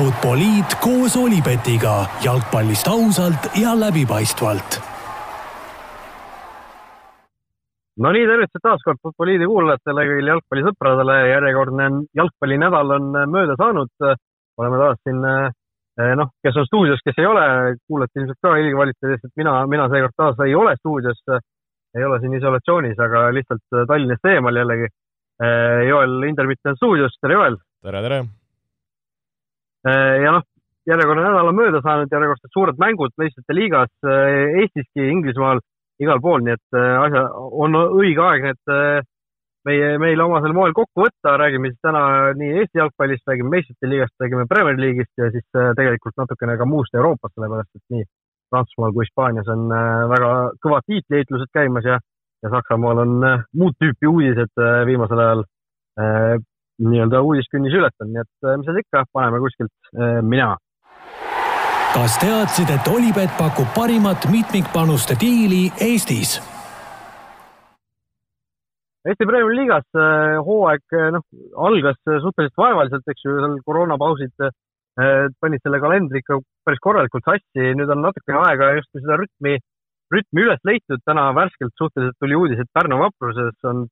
Futboliit koos Olipetiga jalgpallist ausalt ja läbipaistvalt. no nii, tervitused taas kord Futboliidi kuulajatele, kõigile jalgpallisõpradele. järjekordne jalgpallinädal on mööda saanud. oleme taas siin, eh, noh, kes on stuudios, kes ei ole, kuulete ilmselt ka helgi kvaliteedist, et mina, mina seekord taas ei ole stuudios. ei ole siin isolatsioonis, aga lihtsalt Tallinnast eemal jällegi. Joel Intermitt on stuudios, tere Joel! tere, tere! Äh, ja noh, järjekordne nädal on mööda saanud, järjekordsed suured mängud meistrite liigas äh, Eestiski, Inglismaal, igal pool, nii et äh, asja, on õige aeg need meie, meile omasel moel kokku võtta, räägime siis täna nii Eesti jalgpallist, räägime meistrite liigast, räägime Premier League'ist ja siis tegelikult natukene ka muust Euroopast, sellepärast et nii Prantsusmaal kui Hispaanias on väga kõvad tiitliheitlused käimas ja, ja Saksamaal on muud tüüpi uudised viimasel ajal nii-öelda uudiskünnis ületanud, nii et äh, mis seal ikka, paneme kuskilt äh, minema. kas teadsid, et Olipet pakub parimat mitmikpanuste diili Eestis? Eesti Premiumi liigas äh, hooaeg noh, algas suhteliselt vaevaliselt, eks ju, seal koroonapausid panid selle kalendri ikka päris korralikult sassi, nüüd on natukene aega just seda rütmi, rütmi üles leitud, täna värskelt suhteliselt tuli uudis, et Pärnu vapruses on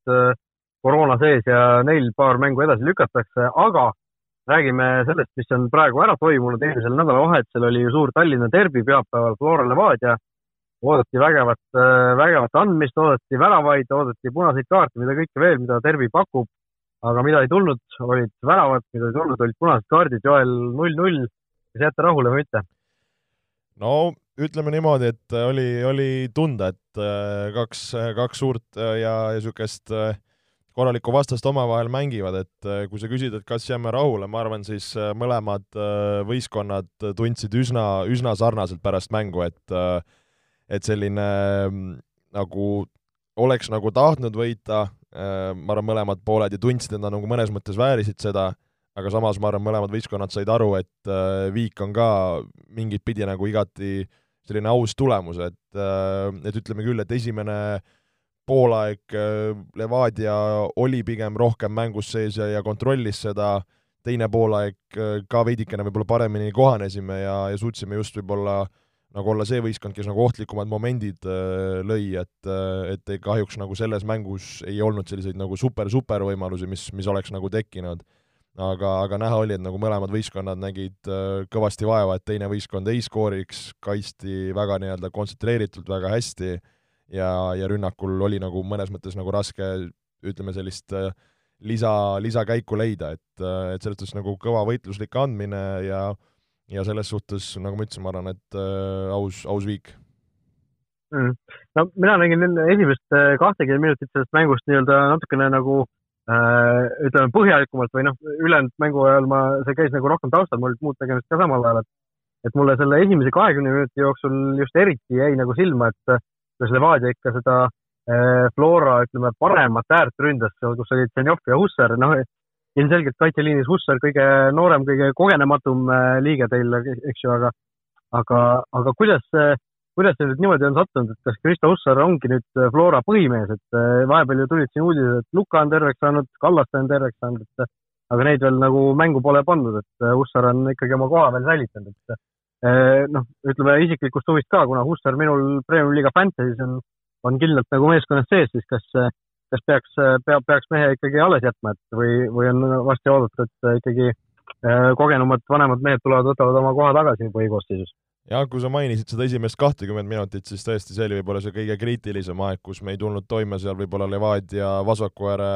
koroona sees ja neil paar mängu edasi lükatakse, aga räägime sellest, mis on praegu ära toimunud. eelmisel nädalavahetusel oli ju suur Tallinna derbi pühapäeval Flora Levadia. oodati vägevat, vägevat andmist, oodati väravaid, oodati punaseid kaarte, mida kõike veel, mida derbi pakub. aga mida ei tulnud, olid väravad, mida ei tulnud, olid punased kaardid, Joel null-null. kas jääte rahule või mitte? no ütleme niimoodi, et oli, oli tunda, et äh, kaks, kaks suurt ja niisugust äh, korralikku vastast omavahel mängivad, et äh, kui sa küsid, et kas jääme rahule, ma arvan, siis äh, mõlemad äh, võistkonnad tundsid üsna, üsna sarnaselt pärast mängu, et et selline mm, nagu oleks nagu tahtnud võita, ma arvan, mõlemad pooled ja tundsid, et nad nagu mõnes mõttes väärisid seda, aga samas ma arvan, mõlemad võistkonnad said aru, et viik on ka mingit pidi nagu igati selline aus tulemus, et et ütleme küll, et esimene äh, poolaeg äh, Levadia oli pigem rohkem mängus sees ja, ja kontrollis seda, teine poolaeg äh, ka veidikene võib-olla paremini kohanesime ja, ja suutsime just võib-olla nagu olla see võistkond, kes nagu ohtlikumad momendid äh, lõi, et, et kahjuks nagu selles mängus ei olnud selliseid nagu super-super võimalusi, mis, mis oleks nagu tekkinud. aga, aga näha oli, et nagu mõlemad võistkonnad nägid kõvasti vaeva, et teine võistkond ei skooriks, kaitsti väga nii-öelda kontsentreeritult, väga hästi ja, ja rünnakul oli nagu mõnes mõttes nagu raske ütleme, sellist äh, lisa, lisakäiku leida, et, äh, et selles suhtes nagu kõva võitluslik andmine ja ja selles suhtes, nagu ma ütlesin, ma arvan, et äh, aus, aus viik. Mm.. no mina nägin esimest äh, kahtekümmet minutit sellest mängust nii-öelda natukene nagu äh, ütleme põhjalikumalt või noh, ülejäänud mängu ajal ma, see käis nagu rohkem taustal, mul olid muud tegemist ka samal ajal, et et mulle selle esimese kahekümne minuti jooksul just eriti jäi nagu silma, et kuidas Levadia ikka seda eh, Flora, ütleme, paremat äärt ründas, kus olid Zenjov ja Hussar, noh, ilmselgelt kaitseliinis Hussar kõige noorem, kõige kogenematum eh, liige teil, eks ju, aga, aga, aga kuidas, kuidas see nüüd niimoodi on sattunud, et kas Kristo Hussar ongi nüüd Flora põhimees, et eh, vahepeal ju tulid siin uudised, et Luka on terveks saanud, Kallaste on terveks saanud, et aga neid veel nagu mängu pole pandud, et Hussar on ikkagi oma koha veel säilitanud, et noh, ütleme isiklikust huvist ka, kuna Hussar minul Premiumi liiga Fantasy's on, on kindlalt nagu meeskonnas sees, siis kas, kas peaks, peab, peaks mehe ikkagi alles jätma, et või, või on varsti oodata, et ikkagi eh, kogenumad vanemad mehed tulevad, võtavad oma koha tagasi põhikoosseisus? jah, kui sa mainisid seda esimest kahtekümmet minutit, siis tõesti, see oli võib-olla see kõige kriitilisem aeg, kus me ei tulnud toime seal võib-olla Levadia vasaku ääre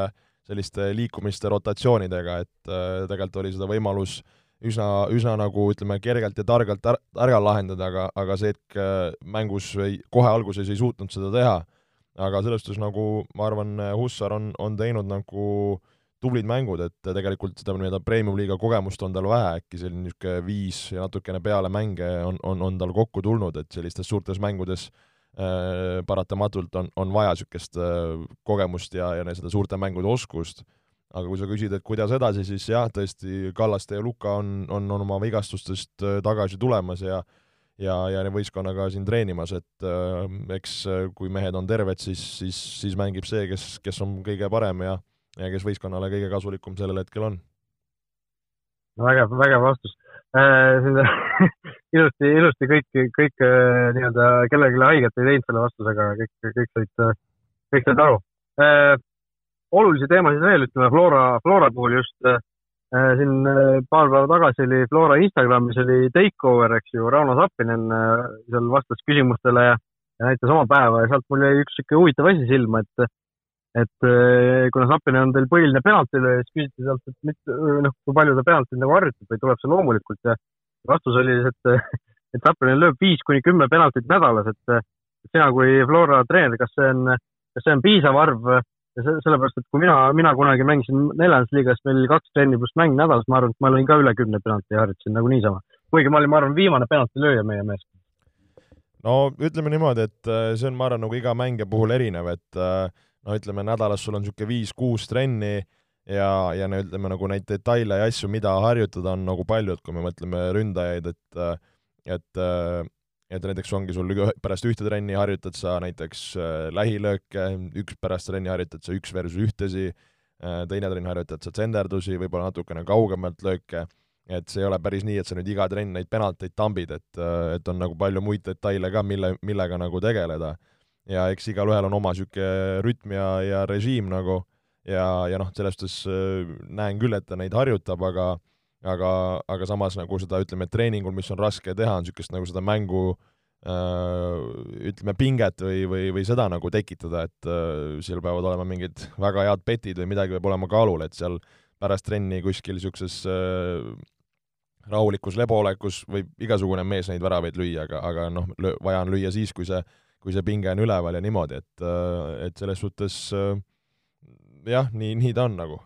selliste liikumiste rotatsioonidega, et äh, tegelikult oli seda võimalus äh, üsna, üsna nagu ütleme, kergelt ja targalt tar-, ära lahendada, aga, aga see hetk äh, mängus ei, kohe alguses ei suutnud seda teha. aga selles suhtes nagu ma arvan, Hussar on, on teinud nagu tublid mängud, et tegelikult seda nii-öelda premium-liiga kogemust on tal vähe, äkki selline niisugune viis ja natukene peale mänge on, on, on tal kokku tulnud, et sellistes suurtes mängudes äh, paratamatult on, on vaja niisugust äh, kogemust ja, ja seda suurte mängude oskust aga kui sa küsid, et kuidas edasi, siis jah, tõesti, Kallaste ja Luka on, on, on oma vigastustest äh, tagasi tulemas ja ja, ja võistkonnaga siin treenimas, et äh, eks äh, kui mehed on terved, siis, siis, siis mängib see, kes, kes on kõige parem ja ja kes võistkonnale kõige kasulikum sellel hetkel on vägev, vägev vastus äh,. ilusti, ilusti kõik, kõik äh, nii-öelda kellelegi haiget ei teinud selle vastusega, kõik, kõik said, kõik said aru äh,. Olulisi teemasid veel, ütleme Flora, Flora puhul just äh, siin paar päeva tagasi oli Flora Instagramis oli takeover, eks ju, Rauno Sappinen äh, seal vastas küsimustele ja, ja näitas oma päeva ja sealt mul jäi üks sihuke huvitav asi silma, et et äh, kuna Sapine on teil põhiline penaltilööja, siis küsiti sealt, et mitte, noh, kui palju ta penaltit nagu harjutab või tuleb see loomulikult ja vastus oli, et, et Sapine lööb viis kuni kümme penaltit nädalas, et sina kui Flora treener, kas see on, kas see on piisav arv? Sellepärast, et kui mina, mina kunagi mängisin neljandas liigas, meil oli kaks trenni pluss mäng nädalas, ma arvan, et ma lõin ka üle kümne penalti ja harjutasin nagu niisama. kuigi ma olin, ma arvan, viimane penaltilööja meie meeskonnas. no ütleme niimoodi, et äh, see on, ma arvan, nagu iga mängija puhul erinev, et äh, no ütleme, nädalas sul on niisugune viis-kuus trenni ja, ja no ütleme nagu neid detaile ja asju, mida harjutada, on nagu palju, et kui me mõtleme ründajaid, et et et näiteks ongi sul pärast ühte trenni harjutad sa näiteks äh, lähilööke, üks pärast trenni harjutad sa üks versus ühtesi, äh, teine trenn harjutad sa tsenderdusi, võib-olla natukene kaugemalt lööke, et see ei ole päris nii, et sa nüüd iga trenn neid penalteid tambid, et, äh, et on nagu palju muid detaile ka, mille, millega nagu tegeleda. Ja eks igalühel on oma niisugune rütm ja, ja režiim nagu. Ja, ja noh, selles suhtes näen küll, et ta neid harjutab, aga aga, aga samas nagu seda, ütleme, treeningul, mis on raske teha, on niisugust nagu seda mängu äh, ütleme, pinget või, või, või seda nagu tekitada, et äh, seal peavad olema mingid väga head petid või midagi peab olema kaalul, et seal pärast trenni kuskil niisuguses äh, rahulikus leboolekus võib igasugune mees neid väravaid lüüa, aga, aga noh, vaja on lüüa siis, kui see kui see pinge on üleval ja niimoodi, et, et selles suhtes jah, nii, nii ta on nagu.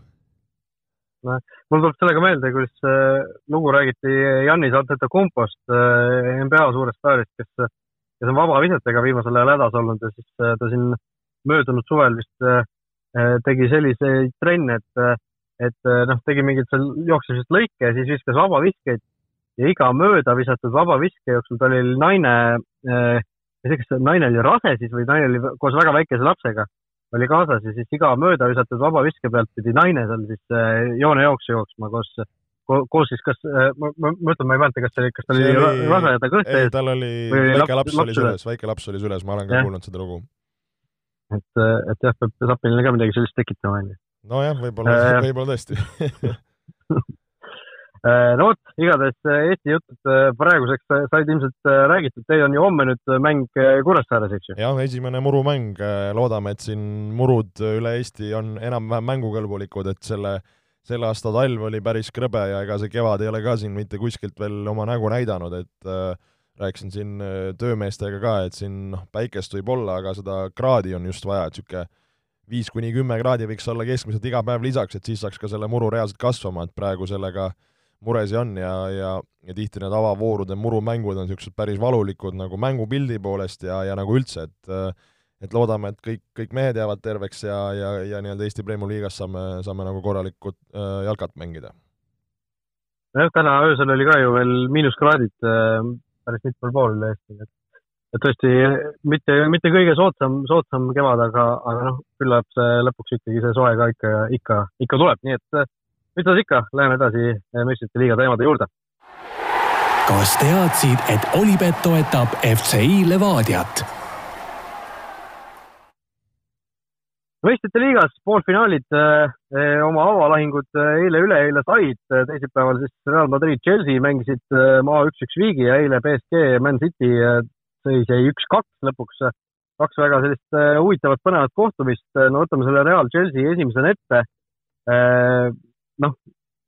Noh, mul tuleb sellega meelde, kuidas äh, lugu räägiti Jannis Antetokumpost, NBA suurest staarist, kes, kes on vabavisetega viimasel ajal hädas olnud ja siis ta siin möödunud suvel vist tegi selliseid trenne, et, et noh, tegi mingeid seal jooksmisest lõike ja siis viskas vabaviskeid ja iga mööda visatud vabaviske jooksul tal oli naine ei tea, kas naine oli rase siis või naine oli koos väga väikese lapsega, oli kaasas ja siis iga mööda visatud vabaviske pealt pidi naine seal siis äh, joonejooksu jooksma koos, koos siis kas, äh, ma, ma, ütlen, ma ei mäleta, kas see, kas tal oli, rase ja ta kõht ees. tal oli, väike laps, laps oli süles, väike laps oli süles, ma olen ka ja. kuulnud seda lugu. et, äh, et jah, peab Sapinile ka midagi sellist tekitama, onju. nojah, võib-olla võib-olla tõesti no vot, igatahes äh, Eesti jutud äh, praeguseks said ilmselt räägitud, teil on ju homme nüüd mäng Kuressaares, eks ju? jah, esimene murumäng, loodame, et siin murud üle Eesti on enam-vähem mängukõlbulikud, et selle, selle aasta talv oli päris krõbe ja ega see kevad ei ole ka siin mitte kuskilt veel oma nägu näidanud, et äh, rääkisin siin töömeestega ka, et siin noh, päikest võib olla, aga seda kraadi on just vaja, et niisugune viis kuni kümme kraadi võiks olla keskmiselt iga päev lisaks, et siis saaks ka selle muru reaalselt kasvama, et praegu sellega äh, muresi on ja, ja, ja tihti need avavoorude murumängud on niisugused päris valulikud nagu mängupildi poolest ja, ja nagu üldse, et et loodame, et kõik, kõik mehed jäävad terveks ja, ja, ja nii-öelda Eesti Premiumi liigas saame, saame nagu korralikult äh, jalkat mängida. nojah, täna öösel oli ka ju veel miinuskraadid äh, päris mitmel pool üle Eesti, et et tõesti mitte, mitte kõige soodsam, soodsam kevad, aga, aga noh, küllap see lõpuks ikkagi see soe ka ikka, ikka, ikka tuleb, nii et mis siis ikka, läheme edasi meistrite liiga teemade juurde. kas teadsid, et Olipet toetab FCI Levadiat? meistrite liigas poolfinaalid eh, eh oma avalahingud eh, eile-üleeile said, teisipäeval siis Real Madrid, Chelsea mängisid eh, maa üks-üks viigi ja eile BSG, Man City sõi see üks-kaks lõpuks. kaks väga sellist huvitavat, põnevat kohtumist, no võtame selle Real Chelsea esimesena ette noh,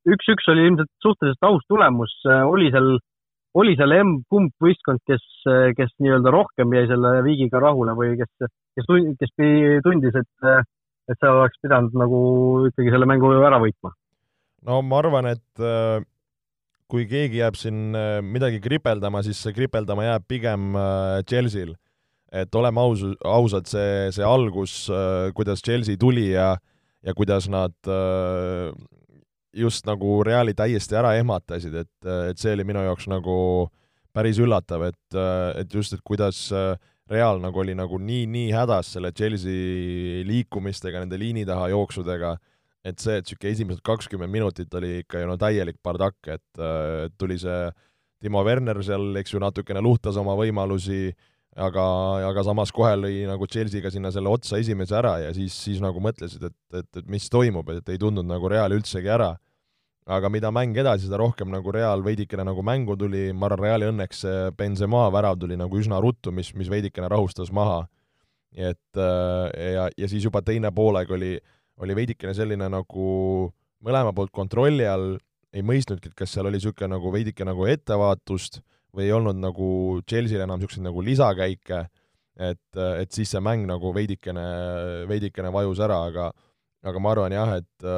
üks-üks oli ilmselt suhteliselt aus tulemus, oli seal, oli seal emb-kumb võistkond, kes, kes nii-öelda rohkem jäi selle viigiga rahule või kes, kes, kes tundis, et, et seal oleks pidanud nagu ikkagi selle mängu ära võitma? no ma arvan, et äh, kui keegi jääb siin äh, midagi kripeldama, siis see kripeldama jääb pigem äh, Chelsea'l. et oleme aus, ausad, see, see algus, kuidas Chelsea tuli ja ja kuidas nad just nagu Reali täiesti ära ehmatasid, et, et see oli minu jaoks nagu päris üllatav, et, et just, et kuidas Real nagu oli nagu nii, nii hädas selle Chelsea liikumistega, nende liini taha jooksudega, et see, et niisugune esimesed kakskümmend minutit oli ikka ju no täielik bardakk, et äh, tuli see Timo Werner seal, eks ju, natukene luhtas oma võimalusi, aga, aga samas kohe lõi nagu Chelsea'ga sinna selle otsa esimese ära ja siis, siis nagu mõtlesid, et, et, et mis toimub, et ei tundnud nagu Real üldsegi ära. aga mida mäng edasi, seda rohkem nagu Real veidikene nagu mängu tuli, ma arvan, Reali õnneks see Benzema värav tuli nagu üsna ruttu, mis, mis veidikene rahustas maha. et äh, ja, ja siis juba teine poolega oli, oli veidikene selline nagu mõlema poolt kontrolli all, ei mõistnudki, et kas seal oli niisugune nagu veidike nagu ettevaatust või ei olnud nagu Chelsea'l enam niisuguseid nagu lisakäike, et, et siis see mäng nagu veidikene, veidikene vajus ära, aga aga ma arvan jah, et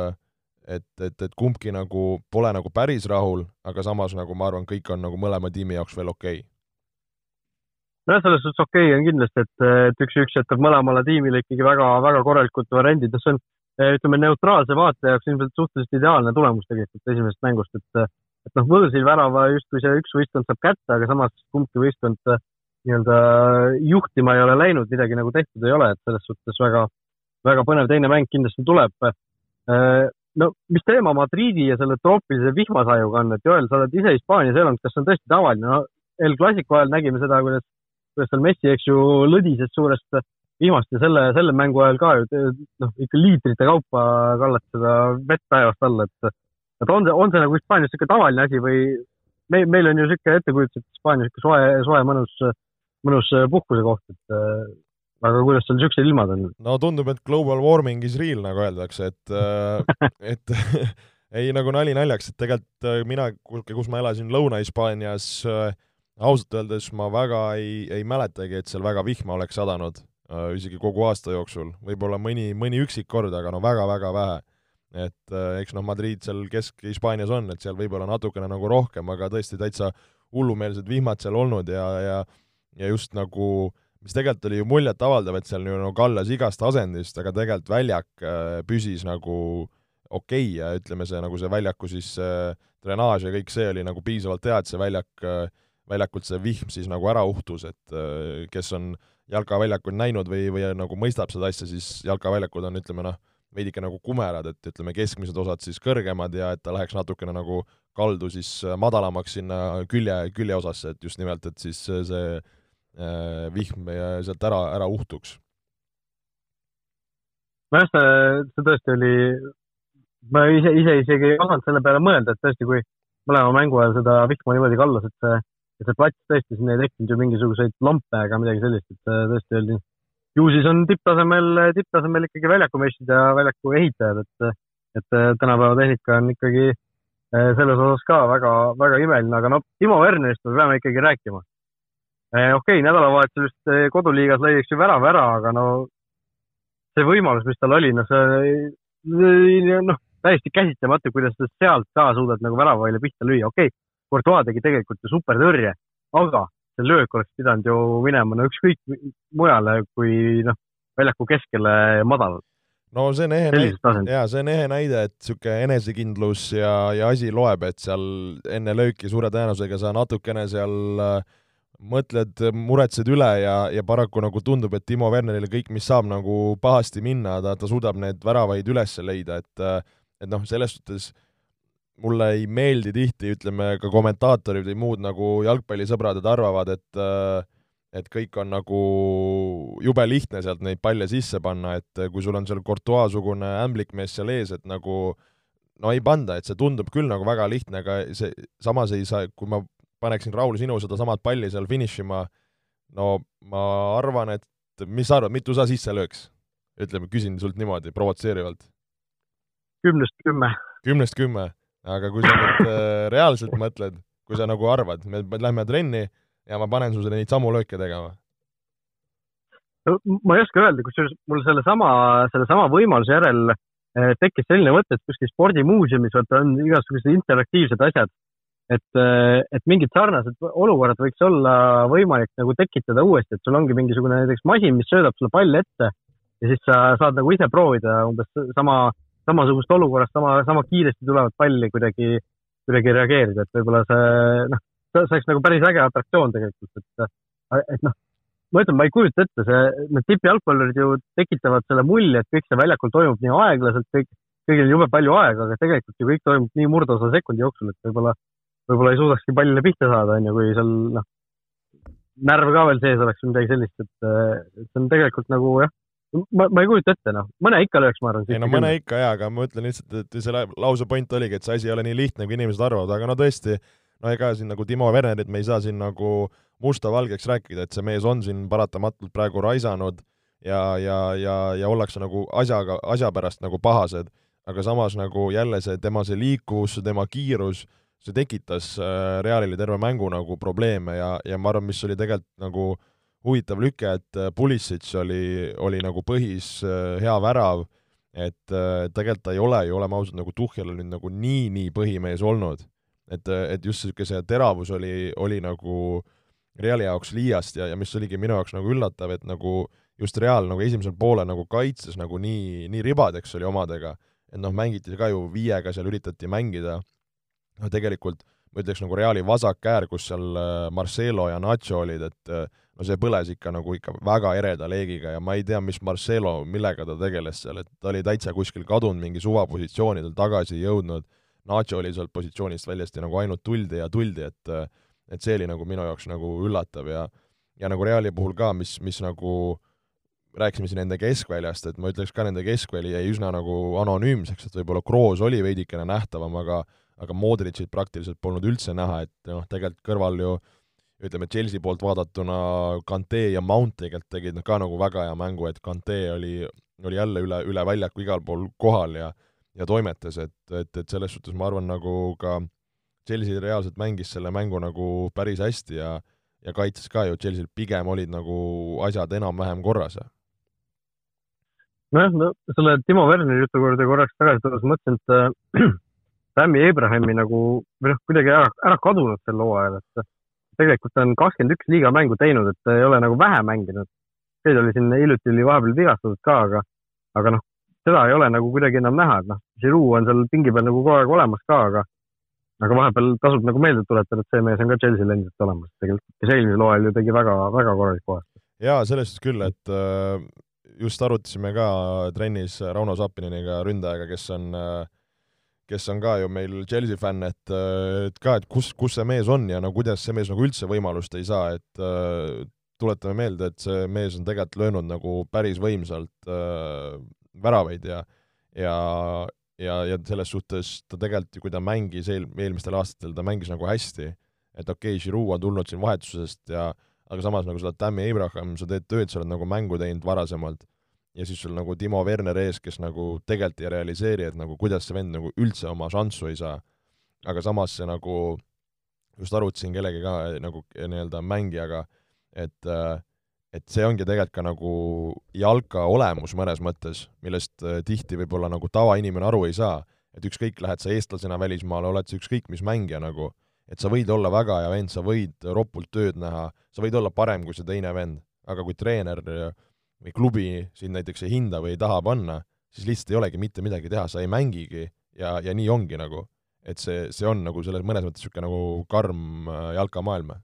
et, et, et kumbki nagu pole nagu päris rahul, aga samas nagu ma arvan, kõik on nagu mõlema tiimi jaoks veel okei okay. nojah, selles suhtes okei okay on kindlasti, et, et üks-üks jätab mõlemale tiimile ikkagi väga, väga korralikud variandid ja see on ütleme, neutraalse vaataja jaoks ilmselt suhteliselt ideaalne tulemus tegelikult esimesest mängust, et et noh, võõrsil värava justkui see üks võistkond saab kätte, aga samas kumbki võistkond äh, nii-öelda juhtima ei ole läinud, midagi nagu tehtud ei ole, et selles suhtes väga, väga põnev teine mäng kindlasti tuleb. Äh, no mis teema Madridi ja selle troopilise vihmasajuga on, et Joel, sa oled ise Hispaanias elanud, kas see on tõesti tavaline? no El Clasico ajal nägime seda, kuidas, kuidas seal Messi, eks ju, lõdises suurest vihmast ja selle, selle mängu ajal ka ju noh, ikka liitrite kaupa kallati seda vett päevast alla, et et on see, on see nagu Hispaanias niisugune tavaline asi või meil, meil on ju niisugune ettekujutus, et Hispaania niisugune soe, soe, mõnus, mõnus puhkusekoht, et äh, aga kuidas seal niisugused ilmad on? no tundub, et global warming is real, nagu öeldakse, et äh, et ei, nagu nali naljaks, et tegelikult äh, mina, kus ma elasin Lõuna-Hispaanias, ausalt öeldes ma väga ei, ei mäletagi, et seal väga vihma oleks sadanud, isegi kogu aasta jooksul, võib-olla mõni, mõni üksik kord, aga no väga-väga vähe et äh, eks noh, Madrid seal Kesk-Hispaanias on, et seal võib-olla natukene nagu rohkem, aga tõesti täitsa hullumeelsed vihmad seal olnud ja, ja ja just nagu, mis tegelikult oli ju muljetavaldav, et seal ju nagu kallas igast asendist, aga tegelikult väljak äh, püsis nagu okei okay ja ütleme, see nagu see väljaku siis äh, drenaaž ja kõik see oli nagu piisavalt hea, et see väljak äh,, väljakult see vihm siis nagu ära uhtus, et äh, kes on jalkaväljakut näinud või, või nagu mõistab seda asja, siis jalkaväljakud on, ütleme noh, veidike nagu kumerad, et ütleme, keskmised osad siis kõrgemad ja et ta läheks natukene nagu kaldu siis äh, madalamaks sinna külje, küljeosasse, et just nimelt, et siis see äh, vihm sealt ära, ära uhtuks. nojah, see, see tõesti oli, ma ise, ise isegi ei osanud selle peale mõelda, et tõesti, kui mõlema mängu ajal seda vihma niimoodi kallas, et see, et see plats tõesti, sinna ei tekkinud ju mingisuguseid lampe ega midagi sellist, et tõesti oli ju siis on tipptasemel, tipptasemel ikkagi väljakumeistrid ja väljaku ehitajad, et, et tänapäeva tehnika on ikkagi eh, selles osas ka väga, väga imeline, aga noh, Timo Wernerist me peame ikkagi rääkima. Eh, okei okay,, nädalavahetusel eh, koduliigas lõi ju värav ära, aga no see võimalus, mis tal oli, noh, see noh, täiesti käsitamatu, kuidas sa sealt ka suudad nagu väravaile pihta lüüa, okei okay,, Courtois tegi tegelikult ju supertõrje, aga see löök oleks pidanud ju minema no ükskõik mujale kui noh, väljaku keskele madalalt. no see on ehe näide, jaa, see on ehe näide, et niisugune enesekindlus ja, ja asi loeb, et seal enne lööki suure tõenäosusega sa natukene seal äh, mõtled, muretsed üle ja, ja paraku nagu tundub, et Timo Wernerile kõik, mis saab nagu pahasti minna, ta, ta suudab need väravaid üles leida, et et noh, selles suhtes äh, mulle ei meeldi tihti, ütleme, ka kommentaatorid või muud nagu jalgpallisõbrad, et arvavad, et et kõik on nagu jube lihtne sealt neid palle sisse panna, et kui sul on seal Courtois-sugune ämblikmees seal ees, et nagu no ei panda, et see tundub küll nagu väga lihtne, aga see, samas ei saa, kui ma paneksin, Raul, sinu sedasamat palli seal finišima, no ma arvan, et mis sa arvad, mitu sa sisse lööks? ütleme, küsin sult niimoodi provotseerivalt. kümnest kümme. kümnest kümme? Aga kui sa nüüd äh, reaalselt mõtled, kui sa nagu arvad, me lähme trenni ja ma panen sulle neid samu lööke tegema? no ma ei oska öelda, kusjuures mul sellesama, sellesama võimaluse järel äh, tekkis selline mõte, et kuskil spordimuuseumis vaata on igasugused interaktiivsed asjad, et, äh, et mingid sarnased olukorrad võiks olla võimalik nagu tekitada uuesti, et sul ongi mingisugune näiteks masin, mis söödab sulle palli ette ja siis sa saad nagu ise proovida umbes sama samasugust olukorrast sama, sama kiiresti tulevat palli kuidagi, kuidagi reageerida, et võib-olla see, noh, see oleks nagu päris äge atraktsioon tegelikult, et, et noh, ma ütlen, ma ei kujuta ette, see, need tippjalgpallurid ju tekitavad selle mulje, et kõik see väljakul toimub nii aeglaselt, kõik, kõigil on jube palju aega, aga tegelikult ju kõik toimub nii murdosa sekundi jooksul, et võib-olla, võib-olla ei suudakski pallile pihta saada, on ju, kui seal noh, närv ka veel sees oleks või midagi sellist, et, see on tegelikult nagu jah, ma, ma ei kujuta ette, noh, mõne ikka lööks, ma arvan. ei no mõne ikka jaa, aga ma ütlen lihtsalt, et selle lause point oligi, et see asi ei ole nii lihtne, kui inimesed arvavad, aga no tõesti, no ega siin nagu Timo Wernerit me ei saa siin nagu musta-valgeks rääkida, et see mees on siin paratamatult praegu raisanud ja, ja, ja, ja ollakse nagu asjaga, asja pärast nagu pahased, aga samas nagu jälle see tema see liikuvus, tema kiirus, see tekitas äh, Realile terve mängu nagu probleeme ja, ja ma arvan, mis oli tegelikult nagu äh, huvitav lüke, et äh, Pulisic oli, oli nagu põhis äh, hea värav, et äh, tegelikult ta ei ole ju, oleme ausad, nagu Tuhhel on nüüd nagu nii-nii põhimees olnud. et, et just niisugune see teravus oli, oli nagu Reali jaoks liiast ja, ja mis oligi minu jaoks nagu üllatav, et nagu just Real nagu esimesel poolel nagu kaitses nagu nii, nii ribadeks oli omadega, et noh, mängiti ka ju viiega seal üritati mängida, no tegelikult ma ütleks nagu Reali vasak äär, kus seal Marcelo ja Nacho olid, et no see põles ikka nagu ikka väga ereda leegiga ja ma ei tea, mis Marcelo, millega ta tegeles seal, et ta oli täitsa kuskil kadunud mingi suvapositsioonidel, tagasi ei jõudnud, Nacho oli sealt positsioonist väljasti nagu ainult tuldi ja tuldi, et et see oli nagu minu jaoks nagu üllatav ja ja nagu Reali puhul ka, mis, mis nagu rääkisime siin nende keskväljast, et ma ütleks ka, nende keskväli jäi üsna nagu anonüümseks, et võib-olla Kroos oli veidikene nähtavam, aga aga Modricit praktiliselt polnud üldse näha, et noh, tegelikult kõrval ju äh, ütleme, Chelsea poolt vaadatuna Kante ja Mount tegelikult tegid noh, ka nagu väga hea mängu, et Kante oli, oli jälle üle, üle väljaku igal pool kohal ja ja toimetas, et, et, et selles suhtes ma arvan, nagu ka Chelsea reaalselt mängis selle mängu nagu päris hästi ja ja kaitses ka ju, Chelsea'l pigem olid nagu asjad enam-vähem korras. nojah, no selle Timo Werneri jutu juurde korraks tagasi tulles mõtlesin, et äh, Tammy Abrahami nagu või noh, kuidagi ära, ära kadunud sel hooajal, et tegelikult on kakskümmend üks liigamängu teinud, et ta ei ole nagu vähe mänginud. see oli siin hiljuti oli vahepeal vigastatud ka, aga, aga noh, seda ei ole nagu kuidagi enam näha, et noh, Giroud on seal pingi peal nagu kogu aeg olemas ka, aga aga vahepeal tasub nagu meelde tuletada, et see mees on ka Chelsea'l endiselt olemas tegelikult, kes eelmisel hooajal ju tegi väga, väga korralikku hooaega. jaa, selles suhtes küll, et äh, just arutasime ka trennis Rauno Zappininiga, ründajaga, kes on äh, kes on ka ju meil Chelsea fänn, et, et ka, et kus, kus see mees on ja no kuidas see mees nagu üldse võimalust ei saa, et äh, tuletame meelde, et see mees on tegelikult löönud nagu päris võimsalt äh, väravaid ja ja, ja, ja selles suhtes ta tegelikult ju, kui ta mängis eel-, eelmistel aastatel, ta mängis nagu hästi, et okei okay,, Giroud on tulnud siin vahetusest ja aga samas nagu sa oled Tammy Abraham, sa teed tööd, sa oled nagu mängu teinud varasemalt ja siis sul nagu Timo Werner ees, kes nagu tegelikult ei realiseeri, et nagu kuidas see vend nagu üldse oma šanssu ei saa. aga samas see nagu, just arutasin kellegi ka nagu nii-öelda mängijaga, et et see ongi tegelikult ka nagu jalka olemus mõnes mõttes, millest tihti võib-olla nagu tavainimene aru ei saa, et ükskõik, lähed sa eestlasena välismaale, oled sa ükskõik mis mängija nagu, et sa võid olla väga hea vend, sa võid ropult tööd näha, sa võid olla parem kui see teine vend, aga kui treener või klubi sind näiteks ei hinda või ei taha panna, siis lihtsalt ei olegi mitte midagi teha, sa ei mängigi ja, ja nii ongi nagu. et see, see on nagu selles mõnes mõttes niisugune nagu karm äh, jalkamaailm.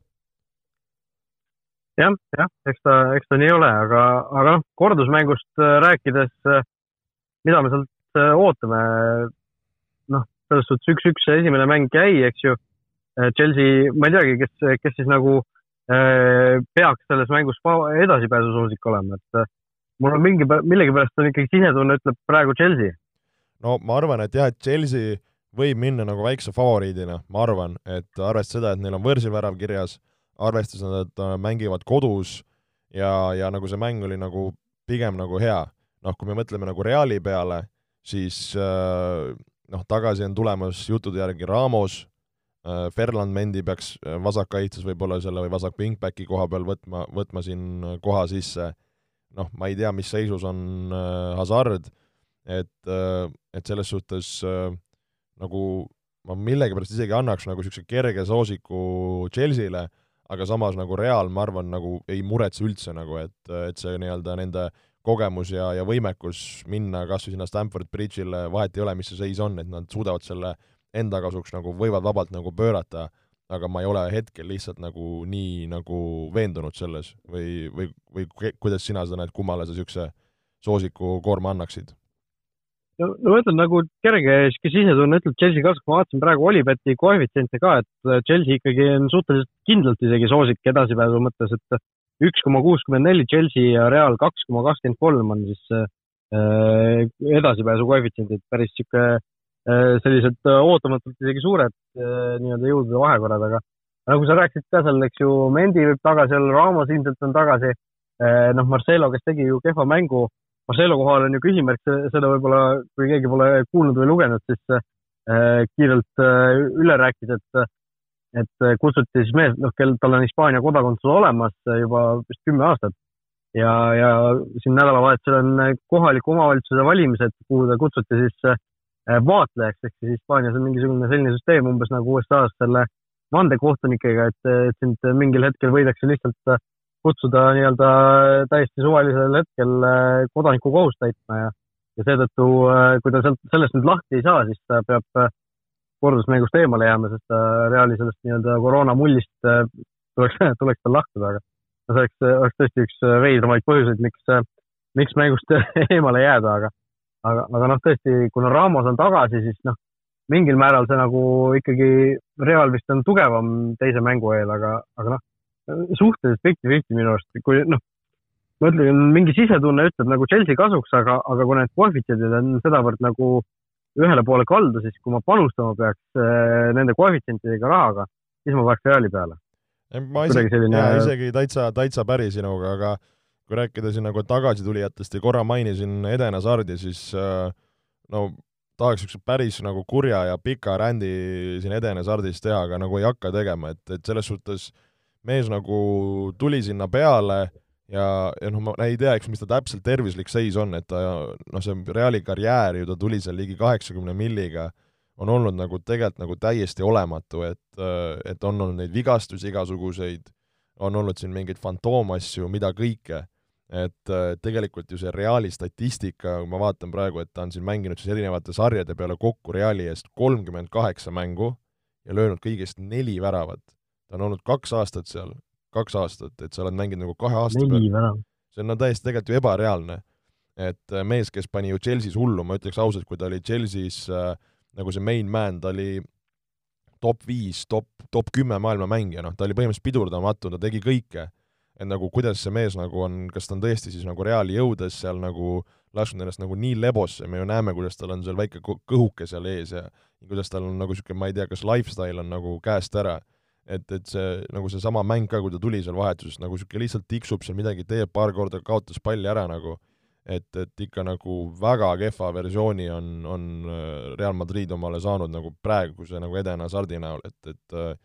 jah, jah, eks ta, eks ta nii ole, aga, aga noh, kordusmängust äh, rääkides, äh, mida me sealt ootame, noh, selles suhtes üks-üks see esimene mäng jäi, eks ju. Chelsea, ma ei teagi, kes, kes siis nagu äh, peaks selles mängus edasipääsusoosik olema, et äh, mul on mingi, millegipärast on ikkagi sisetunne ütleb praegu Chelsea. no ma arvan, et jah, et Chelsea võib minna nagu väikse favoriidina, ma arvan, et arvestades seda, et neil on võõrsilvärav kirjas, arvestades, et nad äh, mängivad kodus ja, ja nagu see mäng oli nagu pigem nagu hea, noh, kui me mõtleme nagu Reali peale, siis noh, tagasi on tulemas juttude järgi Ramos, Äh, Ferland Mendi peaks äh, vasakkaitses võib-olla selle või vasak wingbacki koha peal võtma, võtma siin äh, koha sisse, noh, ma ei tea, mis seisus on Hazard, et, et selles suhtes nagu ma millegipärast isegi annaks nagu niisuguse kerge soosiku Chelsea'le, aga samas nagu Real, ma arvan, nagu ei muretse üldse nagu, et, et see nii-öelda nende kogemus ja, ja võimekus minna kas või sinna Stamford Bridge'ile, vahet ei ole, mis see seis on, et nad suudavad selle enda kasuks nagu võivad vabalt nagu pöörata, aga ma ei ole hetkel lihtsalt nagu nii nagu veendunud selles või, või, või kuidas sina seda näed, kummale sa niisuguse soosiku koorma annaksid? no, no ma ütlen nagu kerge sihuke sisetunne ütleb Chelsea kasuks, ma vaatasin praegu Olibeti koefitsiente ka, et Chelsea ikkagi on suhteliselt kindlalt isegi soosik edasipääsu mõttes, et üks koma kuuskümmend neli Chelsea ja Real kaks koma kakskümmend kolm on siis äh, edasipääsu koefitsiendid, päris äh, sellised äh, ootamatult isegi suured äh, nii-öelda jõudude vahekorrad, aga nagu sa rääkisid ka seal, eks ju, Mendi võib tagasi olla, Ramos ilmselt on tagasi äh,. noh, Marcelo, kes tegi ju kehva mängu, Marcelo kohal on ju küsimärk, seda võib-olla, kui keegi pole kuulnud või lugenud, siis äh, kiirelt äh, üle rääkida, et et äh, kutsuti siis mees, noh, kel, tal on Hispaania kodakondsus olemas äh, juba vist kümme aastat ja, ja siin nädalavahetusel on äh, kohaliku omavalitsuse valimised, kuhu ta kutsuti siis vaatlejaks, ehk siis Hispaanias on mingisugune selline süsteem umbes nagu USA-s selle vandekohtunikega, et, et sind mingil hetkel võidakse lihtsalt kutsuda nii-öelda täiesti suvalisel hetkel kodanikukohust täitma ja, ja seetõttu, kui ta sealt, sellest nüüd lahti ei saa, siis ta peab kordusmängust eemale jääma, sest ta Reali sellest nii-öelda koroonamullist äh, tuleks, tuleks tal lahkuda, aga no see oleks, oleks tõesti üks äh, veidramaid põhjuseid, miks, äh, miks mängust eemale jääda, aga, aga, aga noh, tõesti, kuna Ramos on tagasi, siis noh, mingil määral see nagu ikkagi, Real vist on tugevam teise mängu eel, aga, aga noh, suhteliselt fifty-fifty minu arust, kui noh, ma ütlen, mingi sisetunne ütleb nagu Chelsea kasuks, aga, aga kui need koefitsiendid on sedavõrd nagu ühele poole kaldu, siis kui ma panustama peaks äh, nende koefitsientidega rahaga, siis ma paneks Reali peale. ma isegi, selline... jaa, isegi täitsa, täitsa päri sinuga, aga kui rääkida siin nagu tagasitulijatest ja korra mainisin Eden Hazardi, siis äh, no tahaks niisuguse päris nagu kurja ja pika rändi siin Eden Hazardist teha, aga nagu ei hakka tegema, et, et selles suhtes mees nagu tuli sinna peale ja, ja noh, ma ei tea, eks mis ta täpselt tervislik seis on, et ta noh, see Reali karjäär ju, ta tuli seal ligi kaheksakümne milliga, on olnud nagu tegelikult nagu täiesti olematu, et, et on olnud neid vigastusi igasuguseid, on olnud siin mingeid fantoomasju, mida kõike, et tegelikult ju see Reali statistika, kui ma vaatan praegu, et ta on siin mänginud siis erinevate sarjade peale kokku Reali eest kolmkümmend kaheksa mängu ja löönud kõigest neli väravat. ta on olnud kaks aastat seal, kaks aastat, et sa oled mänginud nagu kahe aasta peale. see on no täiesti tegelikult ju ebareaalne. et äh, mees, kes pani ju Chelsea's hullu, ma ütleks ausalt, kui ta oli Chelsea's äh, nagu see main man, ta oli top viis, top, top kümme maailma mängija, noh, ta oli põhimõtteliselt pidurdamatu, ta tegi kõike. Et nagu kuidas see mees nagu on, kas ta on tõesti siis nagu Reali jõudes seal nagu lasknud ennast nagu nii lebosse, me ju näeme, kuidas tal on seal väike kõhuke seal ees ja kuidas tal on nagu niisugune, ma ei tea, kas lifestyle on nagu käest ära. et, et see nagu seesama mäng ka, kui ta tuli seal vahetusest, nagu niisugune lihtsalt tiksub seal midagi, teeb paar korda, kaotas palli ära nagu, et, et ikka nagu väga kehva versiooni on, on äh, Real Madrid omale saanud nagu praeguse nagu Eden Hazardi näol, et, et äh,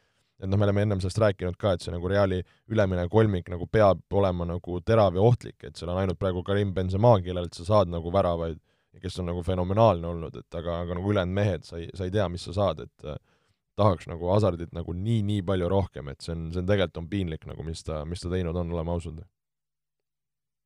et noh, me oleme ennem sellest rääkinud ka, et see nagu Reali ülemine kolmik nagu peab olema nagu terav ja ohtlik, et seal on ainult praegu Karim Benzema, kellelt sa saad nagu väravaid kes on nagu fenomenaalne olnud, et aga, aga nagu ülejäänud mehed, sa ei, sa ei tea, mis sa saad, et äh, tahaks nagu Hasardit nagu nii-nii palju rohkem, et see on, see on tegelikult on piinlik nagu, mis ta, mis ta teinud on, oleme ausad.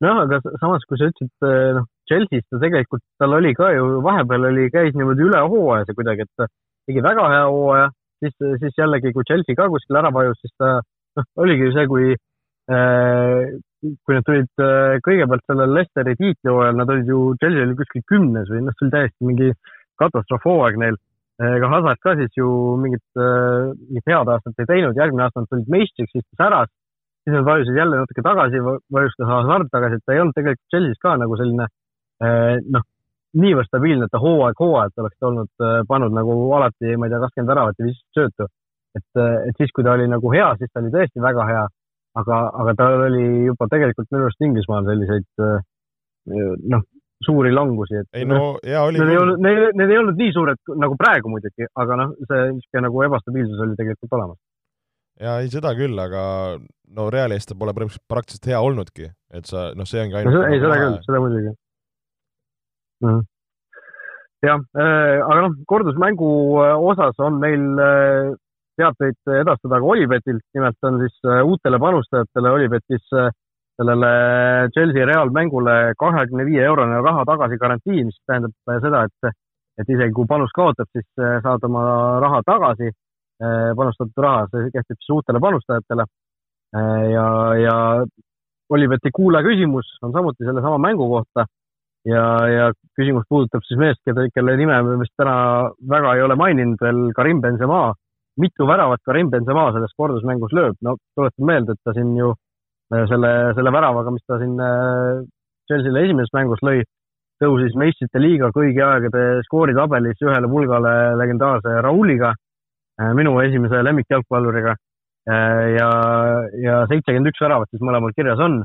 nojah, aga samas, kui sa ütlesid, eh, noh, Chelsea's ta tegelikult, tal oli ka ju vahepeal oli, käis niimoodi üle hooaja see kuidagi, et tegi väga hea hooaja, siis, siis jällegi, kui Chelsea ka kuskil ära vajus, siis ta, noh, oligi ju see, kui äh, kui nad tulid äh, kõigepealt sellel Leicesteri tiitlihooajal, nad olid ju, Chelsea oli kuskil kümnes või noh, see oli täiesti mingi katastroofhooaeg neil. Ega Hazard ka siis ju mingit, äh, mingit head aastat ei teinud, järgmine aasta nad tulid meistriks, istus ära, siis nad vajusid jälle natuke tagasi, vajus ka Hazard tagasi, et ta ei olnud tegelikult Chelsea's ka nagu selline äh, noh, niivõrd stabiilne, et ta hooaeg hooajalt oleks olnud, äh, pannud nagu alati, ma ei tea, kakskümmend väravat ja viisteist söötu. et, et siis, kui ta oli nagu hea, siis ta oli tõesti väga hea, aga, aga tal oli juba tegelikult minu arust Inglismaal selliseid noh, suuri langusi, et ei no hea oli need ei olnud, need, need ei olnud nii suured nagu praegu muidugi, aga noh, see niisugune nagu ebastabiilsus oli tegelikult olemas. ja ei, seda küll, aga no Reali eest ta pole praktiliselt hea olnudki, et sa, noh, see ongi ainult no, ei, seda küll, seda muidugi mm. jah äh,, aga noh, kordusmängu äh, osas on meil äh, teateid edastada ka Olipetilt, nimelt on siis uutele panustajatele Olipetis sellele Chelsea Real mängule kahekümne viie eurone raha tagasi garantii, mis tähendab seda, et, et isegi kui panus kaotab, siis saad oma raha tagasi, panustatud raha, see kehtib siis uutele panustajatele. Ja, ja Oliveti kuulaja küsimus on samuti sellesama mängu kohta. Ja, ja küsimus puudutab siis meest, keda, kelle nime me vist täna väga ei ole maininud veel, Karim Benzema. mitu väravat Karim Benzema selles kordusmängus lööb, no tuletan meelde, et ta siin ju äh, selle, selle väravaga, mis ta siin äh, Chelsea'le esimeses mängus lõi, tõusis meistrite liiga kõigi aegade skooritabelis ühele pulgale legendaarse Rauliga, äh, minu esimese lemmikjalgpalluriga. ja, ja seitsekümmend üks väravat siis mõlemal kirjas on.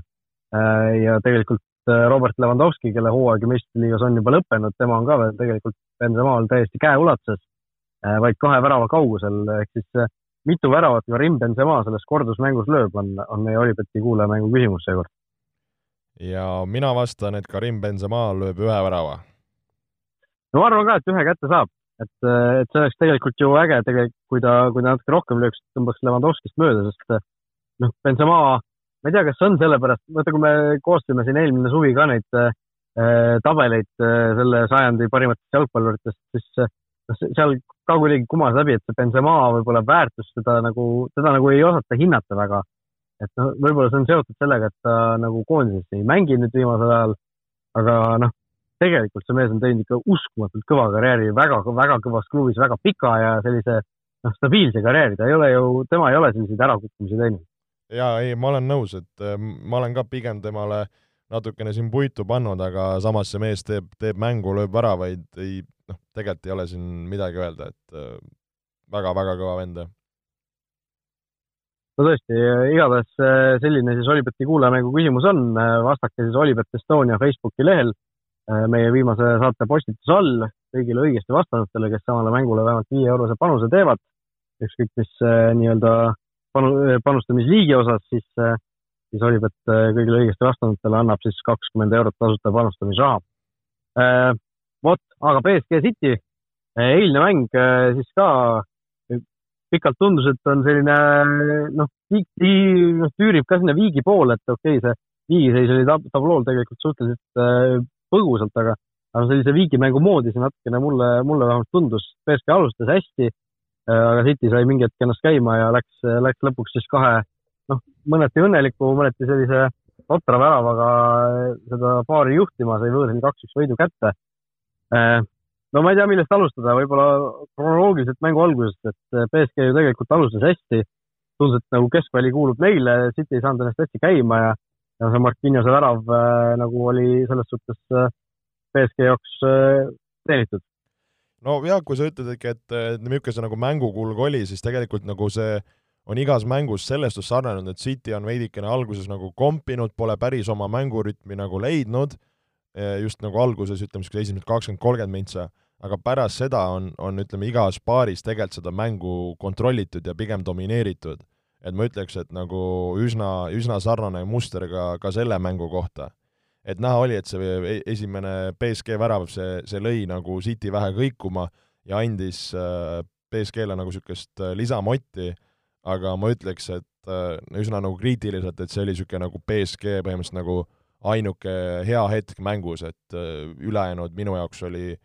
ja tegelikult Robert Lewandowski, kelle hooaeg meistrite liigas on juba lõppenud, tema on ka veel tegelikult Benzemaal täiesti käeulatuses, vaid kahe värava kaugusel, ehk siis mitu väravat Karim Benzema selles kordusmängus lööb, on, on meie Olipeti kuulajamängu küsimus seekord ja mina vastan, et Karim Benzema lööb ühe värava. no ma arvan ka, et ühe kätte saab, et, et see oleks tegelikult ju äge tegelikult, kui ta, kui ta natuke rohkem lööks, tõmbaks Levandovskist mööda, sest noh, Benzema, ma ei tea, kas on sellepärast, vaata, kui me koostasime siin eelmine suvi ka neid äh, tabeleid äh, selle sajandi parimatest jalgpalluritest, siis noh, seal ka kuidagi kumas läbi, et see Benzema võib-olla väärtus teda nagu, teda nagu ei osata hinnata väga et noh, võib-olla see on seotud sellega, et ta nagu koondises ei mängi nüüd viimasel ajal, aga noh, tegelikult see mees on teinud ikka uskumatult kõva karjääri väga, väga kõvas klubis, väga pika ja sellise noh, stabiilse karjääri, ta ei ole ju, tema ei ole selliseid ärakukkumisi teinud. Jaa, ei, ma olen nõus, et äh, ma olen ka pigem temale natukene siin puitu pannud, aga samas see mees teeb, teeb mängu, lööb väravaid, ei noh, tegelikult ei ole siin midagi öelda, et väga-väga äh, kõva vend, no tõesti, igatahes äh, selline siis Olipeti kuulajamängu küsimus on, äh, vastake siis Olipet Estonia Facebooki lehel äh, meie viimase saate postituse all kõigile õigesti vastanutele, kes samale mängule vähemalt viie eurose panuse teevad, ükskõik mis nii-öelda panu, panustamisliigi osas, siis, siis Olipet kõigile õigesti vastanutele annab siis kakskümmend eurot tasuta panustamisraha. vot, aga BSG City, eilne mäng siis ka pikalt tundus, et on selline noh, noh, tüürib ka sinna viigi poole, et okei okay,, see viigiseis oli tab tablool tegelikult suhteliselt äh, põgusalt, aga, aga sellise viigimängu moodi see natukene mulle, mulle vähemalt tundus. BSK alustas hästi äh,, aga City sai mingi hetk ennast käima ja läks, läks lõpuks siis kahe noh, mõneti õnneliku, mõneti sellise totra väravaga seda paari juhtima, sai võõrsil kaks-üks võidu kätte äh, no ma ei tea, millest alustada, võib-olla kronoloogiliselt mängu algusest, et BSG ju tegelikult alustas hästi. tundus, et nagu keskväli kuulub neile, City ei saanud ennast hästi käima ja, ja see Marquinhose värav äh, nagu oli selles suhtes äh, BSG jaoks äh, teenitud. No jah, kui sa ütledki, et, et niisugune see nagu mängukulg oli, siis tegelikult nagu see on igas mängus sellest sarnanenud, et City on veidikene alguses nagu kompinud, pole päris oma mängurütmi nagu leidnud Eh, just nagu alguses, ütleme niisugused esimesed kakskümmend, kolmkümmend mintsa, aga pärast seda on, on ütleme, igas paaris tegelikult seda mängu kontrollitud ja pigem domineeritud. et ma ütleks, et nagu üsna, üsna sarnane muster ka, ka selle mängu kohta. Et näha oli, et see e-, esimene BSG värav, see, see lõi nagu City vähe kõikuma ja andis äh, BSG-le nagu niisugust äh, lisamotti, aga ma ütleks, et äh, üsna nagu kriitiliselt, et see oli niisugune nagu BSG põhimõtteliselt nagu äh, ainuke hea hetk mängus, et äh, ülejäänud minu jaoks oli,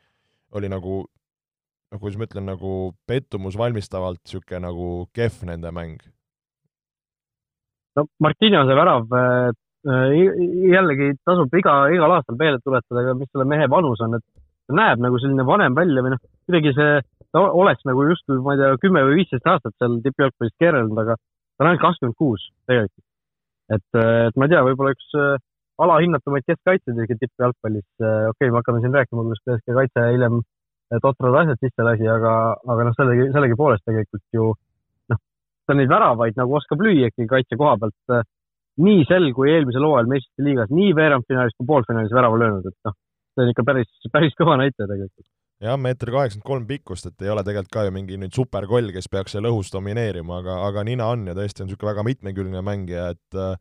oli nagu noh, kuidas ma ütlen, nagu pettumus valmistavalt niisugune nagu kehv nende mäng. no Martinose värav äh, jällegi tasub iga, igal aastal meelde tuletada, mis selle mehe vanus on, et ta näeb nagu selline vanem välja või noh, kuidagi see, ta oleks nagu justkui, ma ei tea, kümme või viisteist aastat seal tippjalgpallis keerelnud, aga ta on ainult kakskümmend kuus tegelikult. et, et ma ei tea, võib-olla üks alahinnatumaid keskkaitsjaid isegi tippjalgpallis. okei okay,, me hakkame siin rääkima, kuidas BSK kaitse hiljem totrad asjad sisse lasi, aga, aga noh, sellegi, sellegipoolest tegelikult ju noh, ta neid väravaid nagu oskab lüüa ikkagi kaitse koha pealt nii sel kui eelmisel hooajal meistrite liigas, nii veerandfinaalis kui poolfinaalis värava löönud, et noh, see on ikka päris, päris kõva näitaja tegelikult. jah, meeter kaheksakümmend kolm pikkust, et ei ole tegelikult ka ju mingi nüüd superkoll, kes peaks seal õhus domineerima, aga, aga nina on ja tõesti on niisugune väga mitmekülgne mängija, et äh,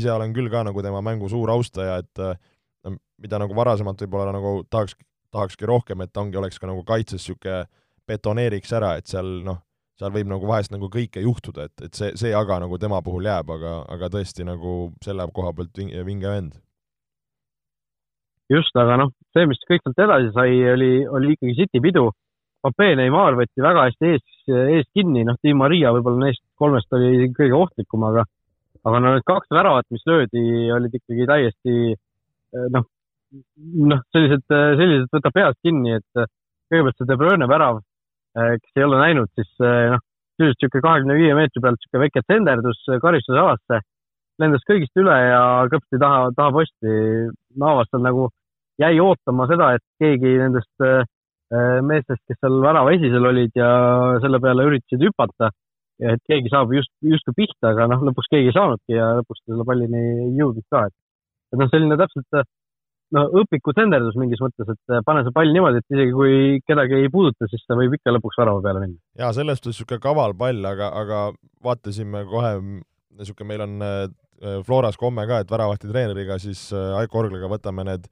ise olen küll ka nagu tema mängu suur austaja, et no, mida nagu varasemalt võib-olla nagu tahaks, tahakski rohkem, et ongi, oleks ka nagu kaitses niisugune betoneeriks ära, et seal noh, seal võib nagu vahest nagu kõike juhtuda, et, et see, see aga nagu tema puhul jääb, aga, aga tõesti nagu selle koha pealt vinge, vinge vend. just, aga noh, see, mis kõik sealt edasi sai, oli, oli ikkagi City pidu. Pape Neimar võeti väga hästi ees, eest kinni, noh, Di Maria võib-olla neist kolmest oli kõige ohtlikum, aga aga no need kaks väravat, mis löödi, olid ikkagi täiesti eh, noh, noh, sellised, sellised võtab peast kinni, et kõigepealt see De Bruyne värav, kes ei ole näinud, siis noh, sisuliselt niisugune kahekümne viie meetri pealt niisugune väike tsenderdus karistusalasse, lendas kõigist üle ja kõpsti taha, taha posti. Navas seal nagu jäi ootama seda, et keegi nendest meestest, kes seal värava esisel olid ja selle peale üritasid hüpata et keegi saab just, justkui pihta, aga noh, lõpuks keegi ei saanudki ja lõpuks selle pallini ei jõudnud ka, et, et noh, selline täpselt no õpiku senderdus mingis mõttes, et pane see pall niimoodi, et isegi kui kedagi ei puuduta, siis ta võib ikka lõpuks värava peale minna. jaa, selles suhtes niisugune kaval pall, aga, aga vaatasime kohe, niisugune meil on äh, Floras komme ka, et väravahti treeneriga siis äh, Aiko Orgliga võtame need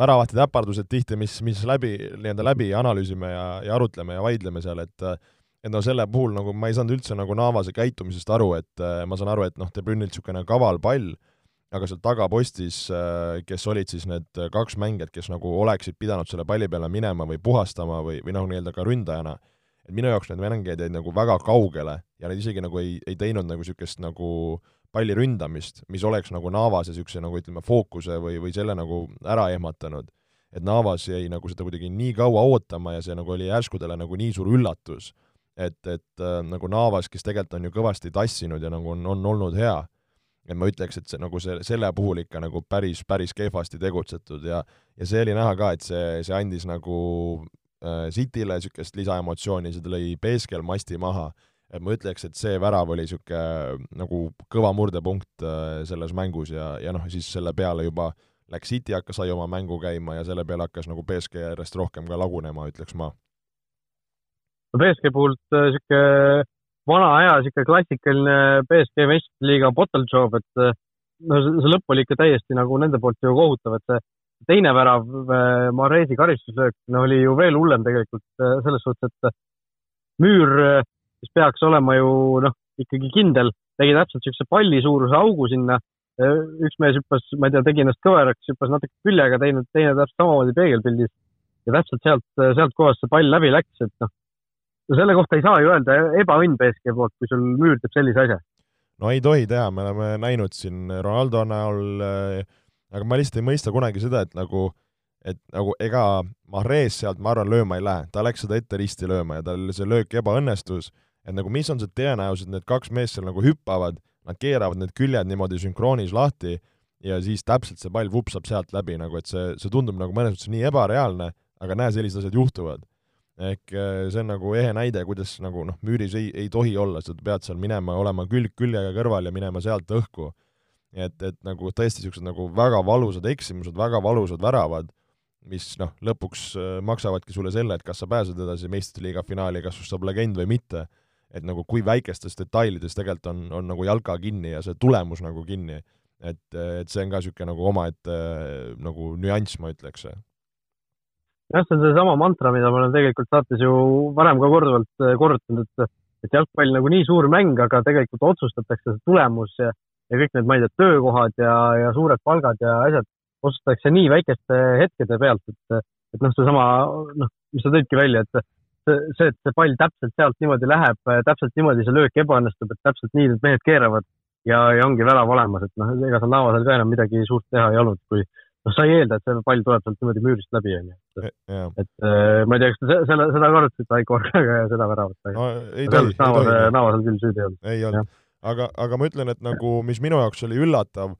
väravahti täpardused tihti, mis, mis läbi, nii-öelda läbi analüüsime ja, ja arutleme ja vaidleme seal, et et no selle puhul nagu ma ei saanud üldse nagu Navase käitumisest aru, et äh, ma saan aru, et noh, De Bruynilt niisugune kaval pall, aga seal tagapostis, äh, kes olid siis need kaks mängijat, kes nagu oleksid pidanud selle palli peale minema või puhastama või, või noh, nii-öelda ka ründajana, et minu jaoks need mängijad jäid nagu väga kaugele ja nad isegi nagu ei, ei teinud nagu niisugust nagu palli ründamist, mis oleks nagu Navase niisuguse nagu ütleme, fookuse või, või selle nagu ära ehmatanud. et Navas jäi nagu seda kuidagi nii kaua ootama ja see nagu oli järskudele nagu nii suur üllatus et, et äh, nagu Navas, kes tegelikult on ju kõvasti tassinud ja nagu on, on olnud hea, et ma ütleks, et see nagu see, selle puhul ikka nagu päris, päris kehvasti tegutsetud ja ja see oli näha ka, et see, see andis nagu äh, Cityle niisugust lisaemotsiooni, see lõi Peeskel masti maha, et ma ütleks, et see värav oli niisugune nagu kõva murdepunkt äh, selles mängus ja, ja noh, siis selle peale juba läks City hakkas, sai oma mängu käima ja selle peale hakkas nagu BSG järjest rohkem ka lagunema, ütleks ma. BSG puhult niisugune äh, vana aja niisugune klassikaline BSG meistriliiga bottle job, et äh, no see lõpp oli ikka täiesti nagu nende poolt ju kohutav, et see teine värav, äh, Maresi karistuslöök, no oli ju veel hullem tegelikult selles suhtes, et müür, mis peaks olema ju noh, ikkagi kindel, tegi täpselt niisuguse pallisuuruse augu sinna. üks mees hüppas, ma ei tea, tegi ennast kõveraks, hüppas natuke küljega, teine, teine täpselt samamoodi peegelpildis ja täpselt sealt, sealt kohast see pall läbi läks, et noh, no selle kohta ei saa ju öelda ebaõnn BSG poolt, kui sul müür teeb sellise asja. no ei tohi teha, me oleme näinud siin Ronaldo näol äh,, aga ma lihtsalt ei mõista kunagi seda, et nagu, et nagu ega Mahrez sealt, ma arvan, lööma ei lähe, ta läks seda ette risti lööma ja tal see löök ebaõnnestus, et nagu mis on see tõenäosus, et need kaks meest seal nagu hüppavad, nad keeravad need küljed niimoodi sünkroonis lahti ja siis täpselt see pall vupsab sealt läbi, nagu et see, see tundub nagu mõnes mõttes nii ebareaalne, aga näe, sellised asjad juhtuvad ehk äh, see on nagu ehe näide, kuidas nagu noh, müüris ei, ei tohi olla, sa pead seal minema, olema külg küljega kõrval ja minema sealt õhku. et, et nagu tõesti niisugused nagu väga valusad eksimused, väga valusad väravad, mis noh, lõpuks äh, maksavadki sulle selle, et kas sa pääsed edasi meistriliiga finaali, kas sinust saab legend või mitte. et nagu kui väikestes detailides tegelikult on, on nagu jalka kinni ja see tulemus nagu kinni. et, et see on ka niisugune nagu omaette nagu nüanss, ma ütleks jah, see on seesama mantra, mida ma olen tegelikult saates ju varem ka korduvalt äh, korrutanud, et, et jalgpall nagu nii suur mäng, aga tegelikult otsustatakse see tulemus ja, ja kõik need, ma ei tea, töökohad ja, ja suured palgad ja asjad otsustatakse nii väikeste hetkede pealt, et, et noh, seesama, noh, mis sa tõidki välja, et see, et see pall täpselt sealt niimoodi läheb, täpselt niimoodi see löök ebaõnnestub, et täpselt nii need mehed keeravad ja, ja ongi värav olemas, et noh, ega seal Naavasel ka enam midagi suurt teha ei olnud, kui noh, sa ei eelda, et see pall tuleb sealt niimoodi müürist läbi, onju. et, et äh, ma ei tea, kas te selle, seda ka arutasite Aiko Orgaga ja seda väravat, no, ei tohi, ei tohi. Naavasel küll süüdi olnud. ei olnud, aga, aga ma ütlen, et nagu, mis minu jaoks oli üllatav,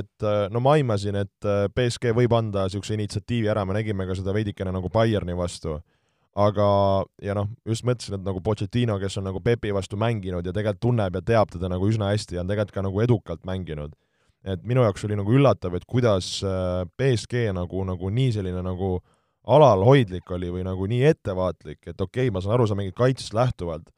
et äh, no ma aimasin, et äh, BSG võib anda niisuguse initsiatiivi ära, me nägime ka seda veidikene nagu Bayerni vastu, aga, ja noh, just mõtlesin, et nagu Pochettino, kes on nagu Pepi vastu mänginud ja tegelikult tunneb ja teab teda nagu üsna hästi ja on tegelikult ka nagu edukalt mänginud et minu jaoks oli nagu üllatav, et kuidas BSG äh, nagu, nagu nii selline nagu alalhoidlik oli või nagu nii ettevaatlik, et okei okay,, ma saan aru, sa mängid kaitsest lähtuvalt,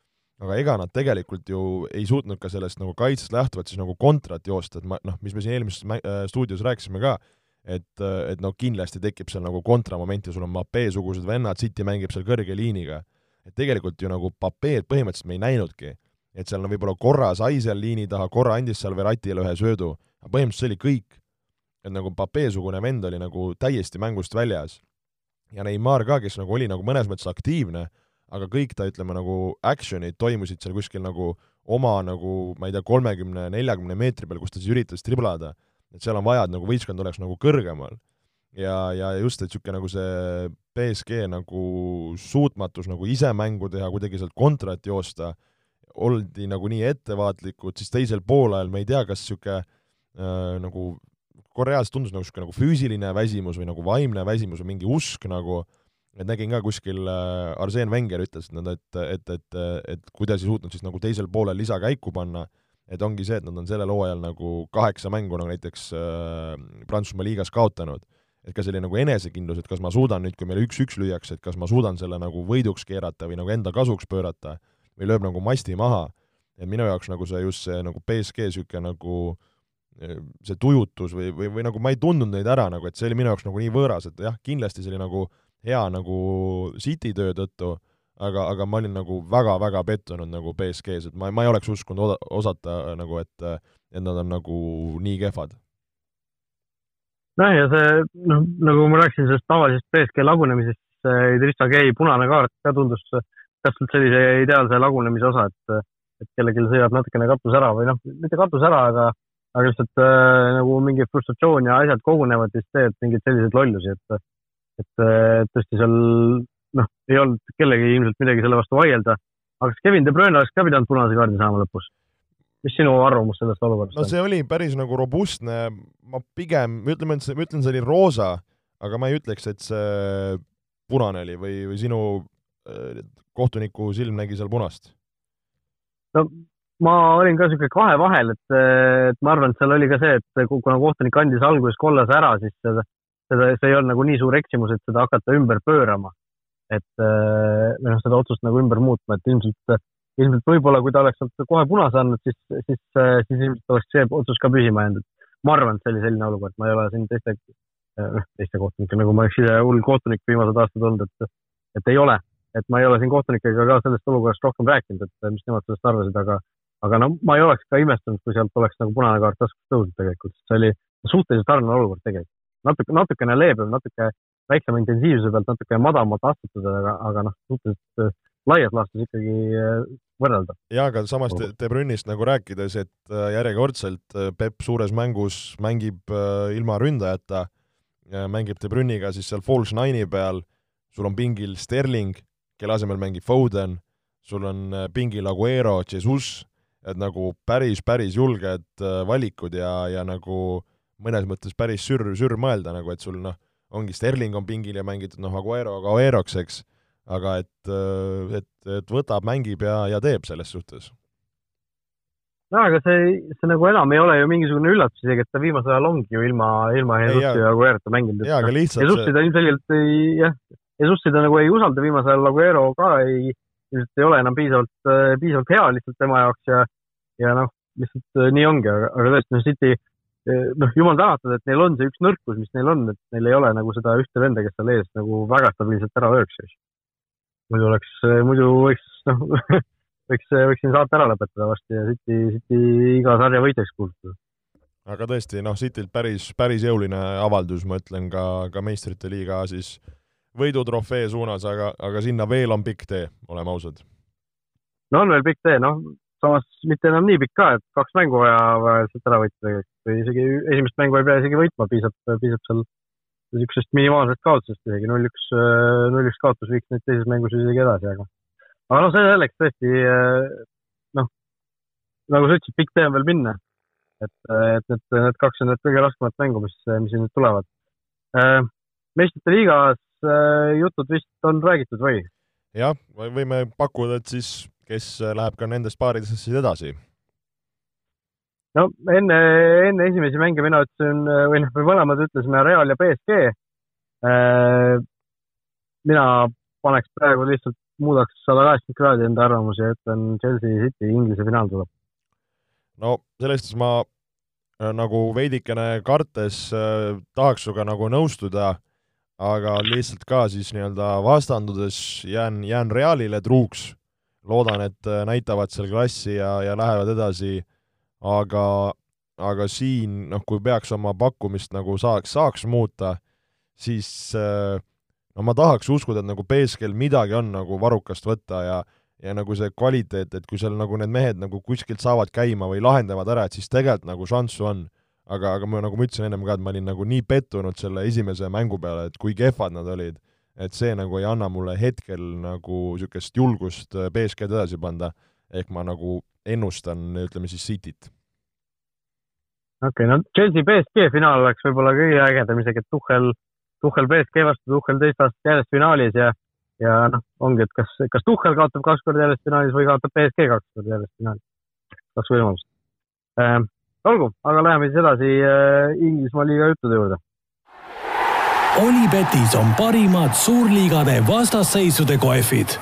aga ega nad tegelikult ju ei suutnud ka sellest nagu kaitsest lähtuvalt siis nagu kontrat joosta, et ma noh, mis me siin eelmises äh, stuudios rääkisime ka, et, äh, et no kindlasti tekib seal nagu kontramoment ja sul on Mbappé-sugused vennad, City mängib seal kõrge liiniga. et tegelikult ju nagu Mbappé'd põhimõtteliselt me ei näinudki. et seal on võib-olla korra sai seal liini taha, korra andis seal Verratile ühe söödu, aga põhimõtteliselt see oli kõik. et nagu Papee-sugune vend oli nagu täiesti mängust väljas. ja Neimar ka, kes nagu oli nagu mõnes mõttes aktiivne, aga kõik ta, ütleme nagu action'id toimusid seal kuskil nagu oma nagu, ma ei tea, kolmekümne, neljakümne meetri peal, kus ta siis üritas triblada, et seal on vaja, et nagu võistkond oleks nagu kõrgemal. ja, ja just, et niisugune nagu see BSG nagu suutmatus nagu ise mängu teha, kuidagi sealt kontrat joosta, oldi nagu nii ettevaatlikud, siis teisel poolajal me ei tea, kas niisugune nagu Koreas tundus nagu niisugune nagu füüsiline väsimus või nagu vaimne väsimus või mingi usk nagu, et nägin ka kuskil äh,, Arseen Wenger ütles, et nad, et, et, et, et kuidas ei suutnud siis nagu teisel poolel lisakäiku panna, et ongi see, et nad on sellel hooajal nagu kaheksa mängu nagu näiteks äh, Prantsusmaa liigas kaotanud. et ka selline nagu enesekindlus, et kas ma suudan nüüd, kui meile üks-üks lüüakse, et kas ma suudan selle nagu võiduks keerata või nagu enda kasuks pöörata või lööb nagu masti maha, et minu jaoks nagu see just see nagu BSG niisugune nagu äh, see tujutus või, või, või nagu ma ei tundnud neid ära nagu, et see oli minu jaoks nagu nii võõras, et jah, kindlasti see oli nagu hea nagu City töö tõttu, aga, aga ma olin nagu väga-väga pettunud nagu BSG-s, et ma, ma ei oleks uskunud oda, osata nagu, et et nad on nagu nii kehvad. noh, ja see, noh, nagu ma rääkisin sellest tavalisest BSG lagunemisest, see Idrissa Gay punane kaart ka tundus täpselt sellise ideaalse lagunemise osa, et et kellelgi sõidab natukene katus ära või noh, mitte katus ära, aga aga lihtsalt äh, nagu mingi frustratsioon ja asjad kogunevad, siis teed mingeid selliseid lollusi, et, et tõesti seal noh, ei olnud kellelgi ilmselt midagi selle vastu vaielda. aga kas Kevin De Bruyne oleks ka pidanud punase kaardi saama lõpus? mis sinu arvamus sellest olukorrast on? no see oli päris nagu robustne, ma pigem, ütleme, ma ütlen, see oli roosa, aga ma ei ütleks, et see punane oli või, või sinu äh, kohtuniku silm nägi seal punast? no ma olin ka niisugune kahe vahel, et, et ma arvan, et seal oli ka see, et kuna kohtunik andis alguses kollase ära, siis seda, seda, see ei olnud nagu nii suur eksimus, et seda hakata ümber pöörama. et või noh, seda otsust nagu ümber muutma, et ilmselt, ilmselt võib-olla kui ta oleks sealt kohe punase andnud, siis, siis, siis ilmselt oleks see otsus ka püsima jäänud. ma arvan, et see oli selline olukord, ma ei ole siin teiste, noh, teiste kohtunike, nagu ma oleks ise hull kohtunik viimased aastad olnud, et, et ei ole et ma ei ole siin kohtunikega ka sellest olukorrast rohkem rääkinud, et mis nemad sellest arvasid, aga, aga no ma ei oleks ka imestunud, kui sealt oleks nagu punane kaart taskust tõusnud tegelikult, see oli suhteliselt sarnane olukord tegelikult. natuke, natukene leebem, natuke väiksema intensiivsuse pealt, natuke madalamalt astutud, aga, aga noh, suhteliselt äh, laias laastus ikkagi äh, võrreldav. jaa, aga samas De, De Brünist nagu rääkides, et äh, järjekordselt Peep suures mängus mängib ilma ründajata, mängib De Brüniga siis seal false nine'i peal, sul on pingil Sterling, kelle asemel mängib Foden, sul on pingil Aguero, Jesus et nagu päris, päris julged äh, valikud ja, ja nagu mõnes mõttes päris sür, sür mõelda nagu, et sul noh, ongi Sterling on pingil ja mängitud noh, Aguero Agueroks, eks, aga et, äh, et, et võtab, mängib ja, ja teeb selles suhtes. no aga see, see nagu enam ei ole ju mingisugune üllatus isegi, et ta viimasel ajal ongi ju ilma, ilma Jesusi ja Aguerota mänginud. jaa, aga lihtsalt Jesusi ta ilmselgelt ei, jah, Jesusi ta nagu ei usalda viimasel ajal, Aguero ka ei, ilmselt ei ole enam piisavalt, äh, piisavalt hea lihtsalt tema jaoks ja, ja noh, lihtsalt äh, nii ongi, aga, aga tõesti, noh, City, äh, noh, jumal tänatud, et neil on see üks nõrkus, mis neil on, et neil ei ole nagu seda ühte venda, kes seal ees nagu väga stabiilselt ära lööks. muidu oleks, muidu võiks, noh võiks, võiks siin saate ära lõpetada varsti ja City, City iga sarja võitjaks kuulutada aga tõesti, noh, Citylt päris, päris jõuline avaldus, ma ütlen ka, ka meistrite liiga siis võidutrofee suunas, aga, aga sinna veel on pikk tee, oleme ausad. no on veel pikk tee, noh, samas mitte enam nii pikk ka, et kaks mängu vaja, vaja sealt ära võita või isegi esimest mängu ei pea isegi võitma, piisab, piisab seal niisugusest minimaalsest kaotusest isegi null-üks, null-üks kaotus viiks neid teises mängus isegi edasi, aga aga noh, see selleks tõesti noh, nagu sa ütlesid, pikk tee on veel minna. et, et need, need kaks on need kõige raskemat mängu, mis, mis nüüd tulevad. meistrite liigas Äh, jutud vist on räägitud või? jah, võime pakkuda, et siis kes läheb ka nendest paaridest siis edasi? no enne, enne esimesi mänge mina ütlesin või noh, me mõlemad ütlesime Real ja BSG. Äh, mina paneks praegu lihtsalt, muudaks sada kaheksakümmend kraadi enda arvamusi ütlen Chelsea City Inglise finaal tuleb. no selles suhtes ma äh, nagu veidikene kartes tahaks sinuga nagu nõustuda aga lihtsalt ka siis nii-öelda vastandudes jään, jään Realile truuks, loodan, et äh, näitavad seal klassi ja, ja lähevad edasi, aga, aga siin noh, kui peaks oma pakkumist nagu saaks, saaks muuta, siis äh, no ma tahaks uskuda, et nagu BSG-l midagi on nagu varrukast võtta ja ja nagu see kvaliteet, et kui seal nagu need mehed nagu kuskilt saavad käima või lahendavad ära, et siis tegelikult nagu šanssu on. Aga, aga ma nagu ma ütlesin ennem ka, et ma olin nagu nii pettunud selle esimese mängu peale, et kui kehvad nad olid, et see nagu ei anna mulle hetkel nagu niisugust julgust BSG-d edasi panda, ehk ma nagu ennustan, ütleme siis Cityt okei okay,, no Chelsea BSG finaal oleks võib-olla kõige ägedam isegi, et Tuhhel, Tuhhel BSG vastu, Tuhhel teist aastat järjest finaalis ja, ja noh, ongi, et kas, kas Tuhhel kaotab kaks korda järjest finaalis või kaotab BSG kaks korda järjest finaalis. kaks võimalust ähm,. Olgu, aga läheme siis edasi äh, Inglismaa liiga juttude juurde. Olipetis on parimad suurliigade vastasseisude kohvid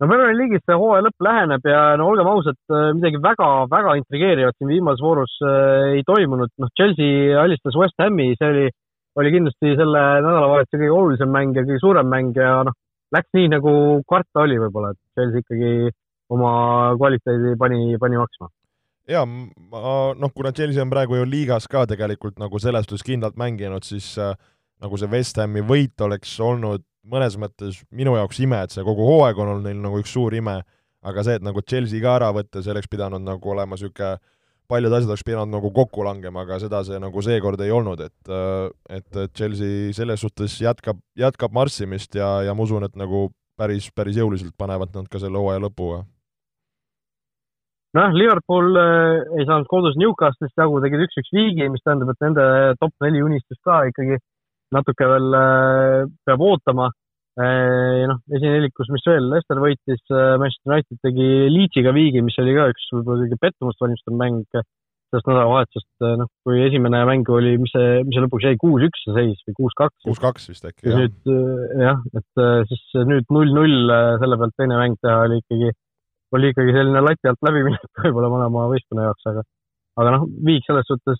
no Premier League'is see hooaja lõpp läheneb ja no olgem ausad, äh, midagi väga-väga intrigeerivat siin viimases voorus äh, ei toimunud. noh, Chelsea alistas West Hami, see oli, oli kindlasti selle nädalavahetuse kõige olulisem mäng ja kõige suurem mäng ja noh, läks nii nagu karta oli võib-olla, et Chelsea ikkagi oma kvaliteedi pani, pani maksma ja ma noh, kuna Chelsea on praegu ju liigas ka tegelikult nagu selles suhtes kindlalt mänginud, siis äh, nagu see West Hami võit oleks olnud mõnes mõttes minu jaoks ime, et see kogu hooaeg on olnud neil nagu üks suur ime, aga see, et nagu Chelsea ka ära võtta, see oleks pidanud nagu olema niisugune paljud asjad oleks pidanud nagu kokku langema, aga seda see nagu seekord ei olnud, et et Chelsea selles suhtes jätkab, jätkab marssimist ja, ja ma usun, et nagu päris, päris jõuliselt panevad nad ka selle hooaja lõpu. Noh, Liverpool äh, ei saanud kodus Newcastle'ist jagu, tegid üks-üks viigi, mis tähendab, et nende top neli unistus ka ikkagi natuke veel äh, peab ootama. Noh, esinelikus, mis veel, Leicester võitis, Manchester United tegi Leedsiga viigi, mis oli ka üks võib-olla kõige pettumust valmistav mäng sellest nädalavahetusest, noh, kui esimene mäng oli, mis see, mis see lõpuks jäi, kuus-üks see seis või kuus-kaks? kuus-kaks vist äkki, jah. nüüd jah, et siis nüüd null-null selle pealt teine mäng teha oli ikkagi, oli ikkagi selline lati alt läbiminek võib-olla mõlema võistkonna jaoks, aga aga noh, viik selles suhtes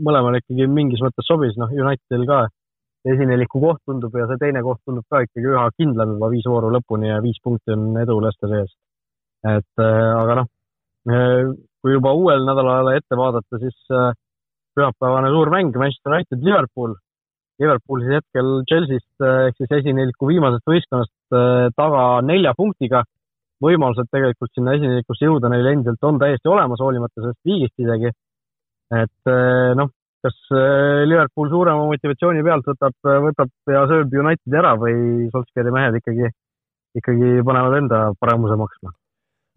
mõlemale ikkagi mingis mõttes sobis, noh, Unitedil ka esineliku koht tundub ja see teine koht tundub ka ikkagi üha kindlam juba viis vooru lõpuni ja viis punkti on edu Leicesteri ees. et äh, aga noh, äh, kui juba uuel nädalal ette vaadata, siis äh, pühapäevane suur mäng Manchester United, Liverpool. Liverpool siis hetkel Chelsea'st ehk siis esineliku viimasest võistkonnast taga nelja punktiga. Võimalused tegelikult sinna esinelikusse jõuda neil endiselt on täiesti olemas, hoolimata sellest viigist isegi. et noh, kas äh, Liverpool suurema motivatsiooni pealt võtab, võtab ja sööb Unitedi ära või Solskjaeri mehed ikkagi, ikkagi panevad enda paremuse maksma?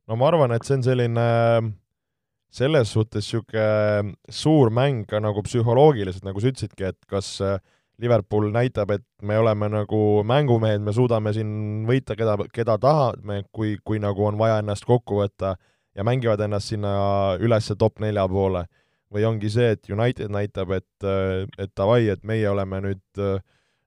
no ma arvan, et see on selline selles suhtes niisugune suur mäng ka nagu psühholoogiliselt, nagu sa ütlesidki, et kas äh, Liverpool näitab, et me oleme nagu mängumehed, me suudame siin võita keda, keda tahame, kui, kui nagu on vaja ennast kokku võtta ja mängivad ennast sinna üles top nelja poole. Või ongi see, et United näitab, et, et davai, et meie oleme nüüd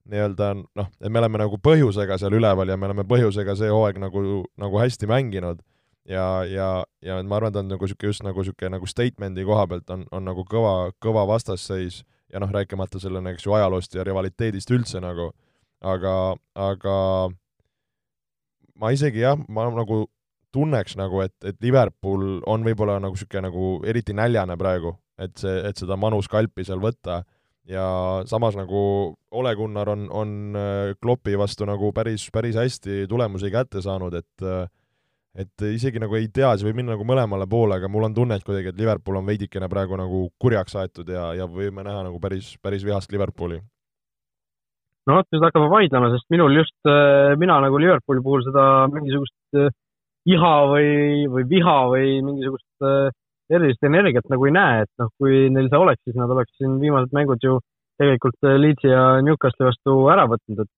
nii-öelda noh, et me oleme nagu põhjusega seal üleval ja me oleme põhjusega see hooaeg nagu, nagu hästi mänginud. Ja, ja, ja ma arvan, ta on nagu niisugune just nagu niisugune nagu statement'i koha pealt on, on nagu kõva, kõva vastasseis ja noh, rääkimata selle, eks ju, ajaloost ja rivaliteedist üldse nagu, aga, aga ma isegi jah, ma nagu tunneks nagu, et, et Liverpool on võib-olla nagu niisugune nagu eriti näljane praegu, et see, et seda manuskalpi seal võtta. Ja samas nagu Ole Gunnar on, on äh, Kloppi vastu nagu päris, päris hästi tulemusi kätte saanud, et äh, et isegi nagu ei tea, see võib minna nagu mõlemale poole, aga mul on tunne, et kuidagi, et Liverpool on veidikene praegu nagu kurjaks aetud ja, ja võime näha nagu päris, päris vihast Liverpooli. no vot, nüüd hakkame vaidlema, sest minul just, äh, mina nagu Liverpooli puhul seda mingisugust iha või, või viha või mingisugust erilist energiat nagu ei näe, et noh, kui neil see oleks, siis nad oleks siin viimased mängud ju tegelikult äh, Leedsi ja Newcastli vastu ära võtnud, et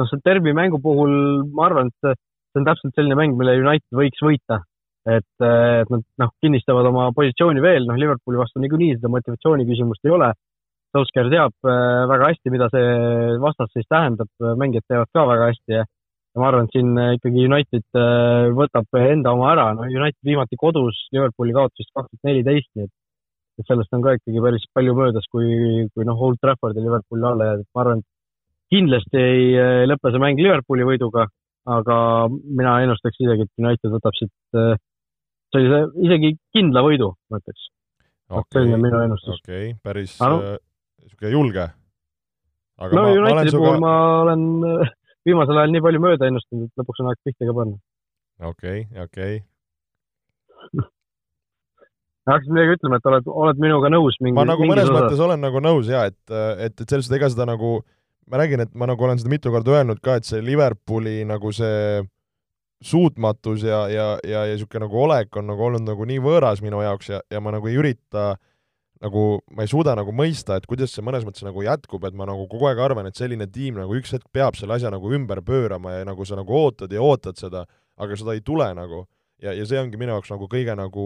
noh, see derbi mängu puhul ma arvan, et see on täpselt selline mäng, mille United võiks võita. et, äh, et nad noh, kinnistavad oma positsiooni veel, noh, Liverpooli vastu niikuinii seda motivatsiooni küsimust ei ole. Solskjaer teab äh, väga hästi, mida see vastasseis tähendab, mängijad teavad ka väga hästi ja ma arvan, et siin äh, ikkagi United võtab enda oma ära, no United viimati kodus Liverpooli kaotas vist kaks tuhat neliteist, nii et et sellest on ka ikkagi päris palju möödas, kui, kui noh, Old Traffordil Liverpooli alla jääda, et ma arvan, et kindlasti ei lõpe see mäng Liverpooli võiduga, aga mina ennustaks isegi, et United võtab siit sellise isegi kindla võidu, ma ütleks okay.. selline on minu ennustus. okei okay., päris niisugune no, julge. no Unitedi puhul ma olen viimasel ajal nii palju mööda ennustanud, et lõpuks on aeg pihta ka panna. okei okay,, okei okay. hakkasid midagi ütlema, et oled, oled minuga nõus mingi ma nagu mõnes mõttes olen nagu nõus jaa, et, et, et selles suhtes ega seda nagu, ma räägin, et ma nagu olen seda mitu korda öelnud ka, et see Liverpooli nagu see suutmatus ja, ja, ja, ja niisugune nagu olek on nagu olnud nagu nii võõras minu jaoks ja, ja ma nagu ei ürita nagu, ma ei suuda nagu mõista, et kuidas see mõnes mõttes nagu jätkub, et ma nagu kogu aeg arvan, et selline tiim nagu üks hetk peab selle asja nagu ümber pöörama ja nagu sa nagu ootad ja ootad seda, aga seda ei tule nagu. Ja, ja see ongi minu jaoks nagu kõige nagu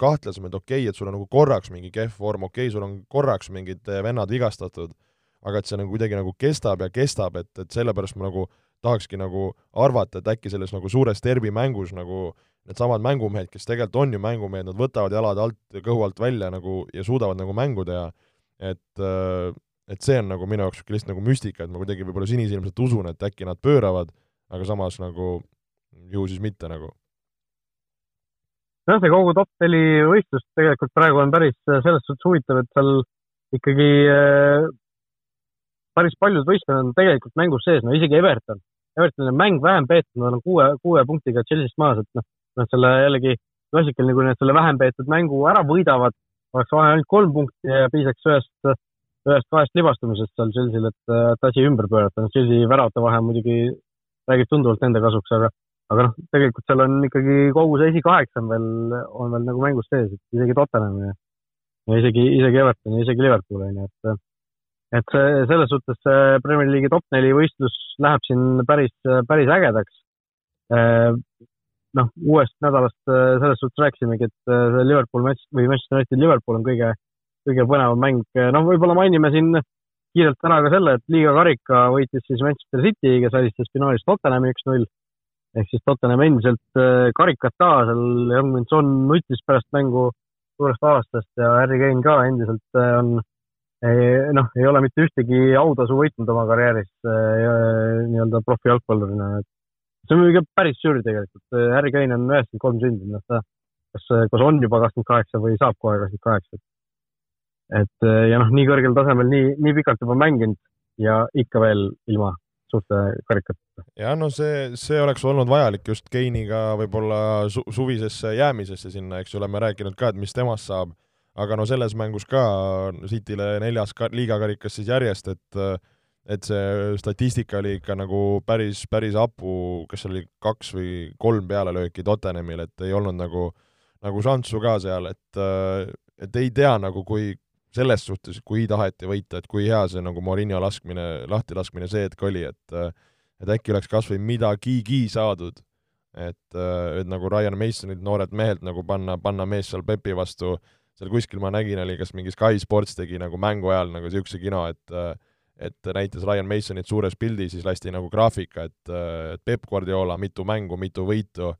kahtlasem, et okei okay,, et sul on nagu korraks mingi kehv vorm, okei okay,, sul on korraks mingid vennad vigastatud, aga et see nagu kuidagi nagu kestab ja kestab, et, et sellepärast ma nagu tahakski nagu arvata, et äkki selles nagu suures derbimängus nagu needsamad mängumehed, kes tegelikult on ju mängumehed, nad võtavad jalad alt, kõhu alt välja nagu ja suudavad nagu mängu teha, et et see on nagu minu jaoks niisugune lihtsalt nagu müstika, et ma kuidagi võib-olla sinisilmselt usun, et äkki nad pööravad, aga samas nagu ju siis mitte nagu. Jah, see kogu top neli võistlus tegelikult praegu on päris äh, selles suhtes huvitav, et seal ikkagi äh, päris paljud võistlused on tegelikult mängus sees, no isegi Everton. Evertonil on mäng vähem peetud, nad on kuue, kuue punktiga Chelsea'st maas, et noh, nad selle jällegi klassikaline, kui nad selle vähem peetud mängu ära võidavad, oleks vaja ainult kolm punkti ja piisaks ühest, ühest kahest libastumisest seal Chelsea'l, et, et asi ümber pöörata. Chelsea väravate vahe muidugi räägib tunduvalt nende kasuks, aga aga noh, tegelikult seal on ikkagi kogu see esikaheksa on veel, on veel nagu mängus sees, et isegi Tottenham ja, ja isegi, isegi Everton ja isegi Liverpool on ju, et et see, selles suhtes see Premier League'i top neli võistlus läheb siin päris, päris ägedaks. noh, uuest nädalast selles suhtes rääkisimegi, et see Liverpool matš või Manchester United Liverpool on kõige, kõige põnevam mäng. noh, võib-olla mainime siin kiirelt ära ka selle, et liiga karika võitis siis Manchester City, kes alistas finaalis Tottenhami üks-null ehk siis Tottenham endiselt äh, karikat taha, seal Young-Min-Son nutis pärast mängu suurest aastast ja Harry Kane ka endiselt äh, on noh, ei ole mitte ühtegi autasu võitnud oma karjääris äh, nii-öelda profijalgpallurina, et see on muidugi päris sür tegelikult. Harry Kane on üheksakümmend kolm sündinud, noh ta kas, kas on juba kakskümmend kaheksa või saab kohe kakskümmend kaheksa. et ja noh, nii kõrgel tasemel nii, nii pikalt juba mänginud ja ikka veel ilma suurte karikateta. jah, no see, see oleks olnud vajalik just Keiniga võib-olla su suvisesse jäämisesse sinna, eks ju, oleme rääkinud ka, et mis temast saab, aga no selles mängus ka Cityle neljas ka liigakarikas siis järjest, et et see statistika oli ikka nagu päris, päris hapu, kas oli kaks või kolm pealelööki Tottenhamil, et ei olnud nagu, nagu šanssu ka seal, et et ei tea nagu, kui, selles suhtes, kui taheti võita, et kui hea see nagu Morinho laskmine, lahtilaskmine see hetk oli, et et äkki oleks kas või midagigi saadud, et, et nagu Ryan Masonid, noored mehed nagu panna, panna mees seal Pepi vastu, seal kuskil ma nägin, oli kas mingi Sky Sports tegi nagu mängu ajal nagu niisuguse kino, et et näitas Ryan Masonit suures pildis, siis lasti nagu graafika, et, et Peep Guardiola, mitu mängu, mitu võitu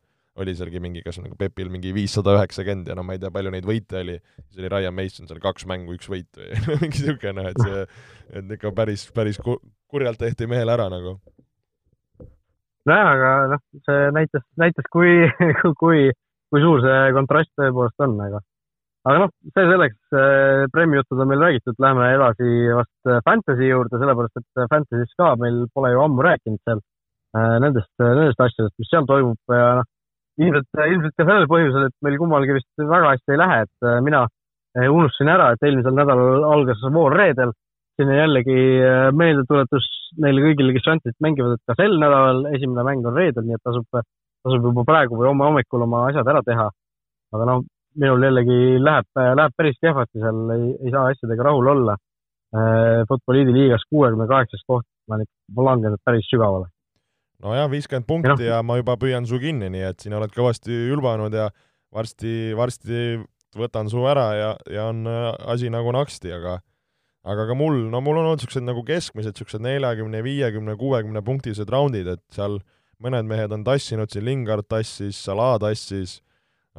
oli sealgi mingi, kas nagu Pepil mingi viissada üheksakümmend ja no ma ei tea, palju neid võite oli, siis oli Ryan Mason seal kaks mängu, üks võit või mingi niisugune, et see, et ikka päris, päris kurjalt tehti mehele ära nagu. nojah, aga noh, see näitas, näitas, kui, kui, kui suur see kontrast tõepoolest on, aga aga noh, see selleks, Premi jutud on meil räägitud, läheme edasi vast Fantasy juurde, sellepärast et Fantasy's ka meil pole ju ammu rääkinud seal nendest, nendest asjadest, mis seal toimub ja noh, ilmselt, ilmselt ka sellel põhjusel, et meil kummalgi vist väga hästi ei lähe, et äh, mina äh, unustasin ära, et eelmisel nädalal algas voor reedel. siin jällegi äh, meeldetuletus neile kõigile, kes Fantasy't mängivad, et ka sel nädalal esimene mäng on reedel, nii et tasub, tasub juba praegu või homme hommikul oma asjad ära teha. aga noh, minul jällegi läheb, läheb päris kehvasti seal, ei, ei saa asjadega rahul olla. Futboliidi liigas kuuekümne kaheksas koht, ma ikka langenud päris sügavale nojah, viiskümmend punkti ja, ja ma juba püüan su kinni, nii et sina oled kõvasti ülbanud ja varsti, varsti võtan su ära ja, ja on äh, asi nagu naksti, aga aga ka mul, no mul on olnud niisugused nagu keskmised, niisugused neljakümne, viiekümne, kuuekümne punktised raundid, et seal mõned mehed on tassinud, siin Lingard tassis, Salah tassis,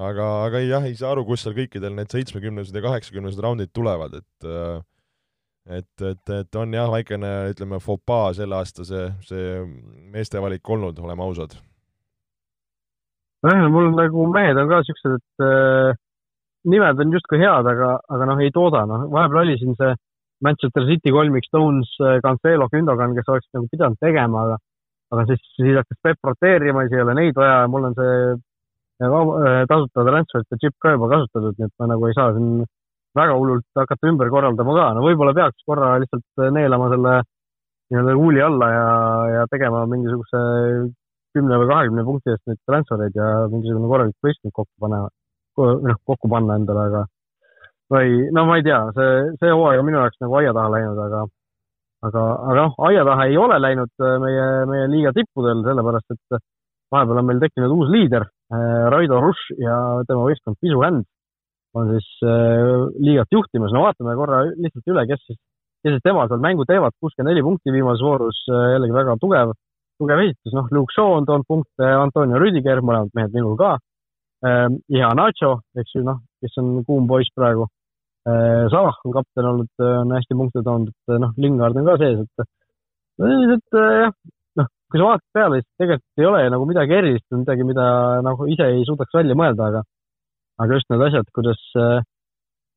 aga, aga jah, ei saa aru, kust seal kõikidel need seitsmekümnesed ja kaheksakümnesed raundid tulevad, et äh, et, et, et on jah, väikene, ütleme, fopaa selle aasta see, see meeste valik olnud, oleme ausad. nojah, mul nagu mehed on ka siuksed, et äh, nimed on justkui head, aga, aga noh, ei tooda, noh, vahepeal oli siin see Manchester City kolmik Stones, äh, Cancelo, Gündogan, kes oleks nagu pidanud tegema, aga aga siis, siis hakkas Peep roteerima, siis ei ole neid vaja ja mul on see tasuta transferite chip ka juba kasutatud, nii et ma nagu ei saa siin väga hullult hakata ümber korraldama ka, no võib-olla peaks korra lihtsalt neelama selle nii-öelda huuli alla ja, ja tegema mingisuguse kümne või kahekümne punkti eest neid transfereid ja mingisugune korralik võistkond kokku panema, noh, kokku panna endale, aga või no ma ei tea, see, see hooaeg on minu jaoks nagu aia taha läinud, aga aga, aga noh, aia taha ei ole läinud äh, meie, meie liiga tippudel, sellepärast et vahepeal on meil tekkinud uus liider, äh, Raido Rush ja tema võistkond Pisu Händ on siis äh, liigat juhtimas. no vaatame korra lihtsalt üle, kes siis, kes siis temal seal mängu teevad, kuuskümmend neli punkti viimases voorus, jällegi väga tugev, tugev esitus, noh, Luke Shaw on toonud punkte, Antonio Rüdiger, mõlemad mehed minul ka. Ja Nacho, eks ju, noh, kes on kuum poiss praegu. Äh, Salah on kapten olnud, äh, on hästi punkte toonud, äh, noh, Lingard on ka sees, et üldiselt jah, kui sa vaatad peale, siis tegelikult ei ole nagu midagi erilist midagi, mida nagu ise ei suudaks välja mõelda, aga aga just need asjad, kuidas,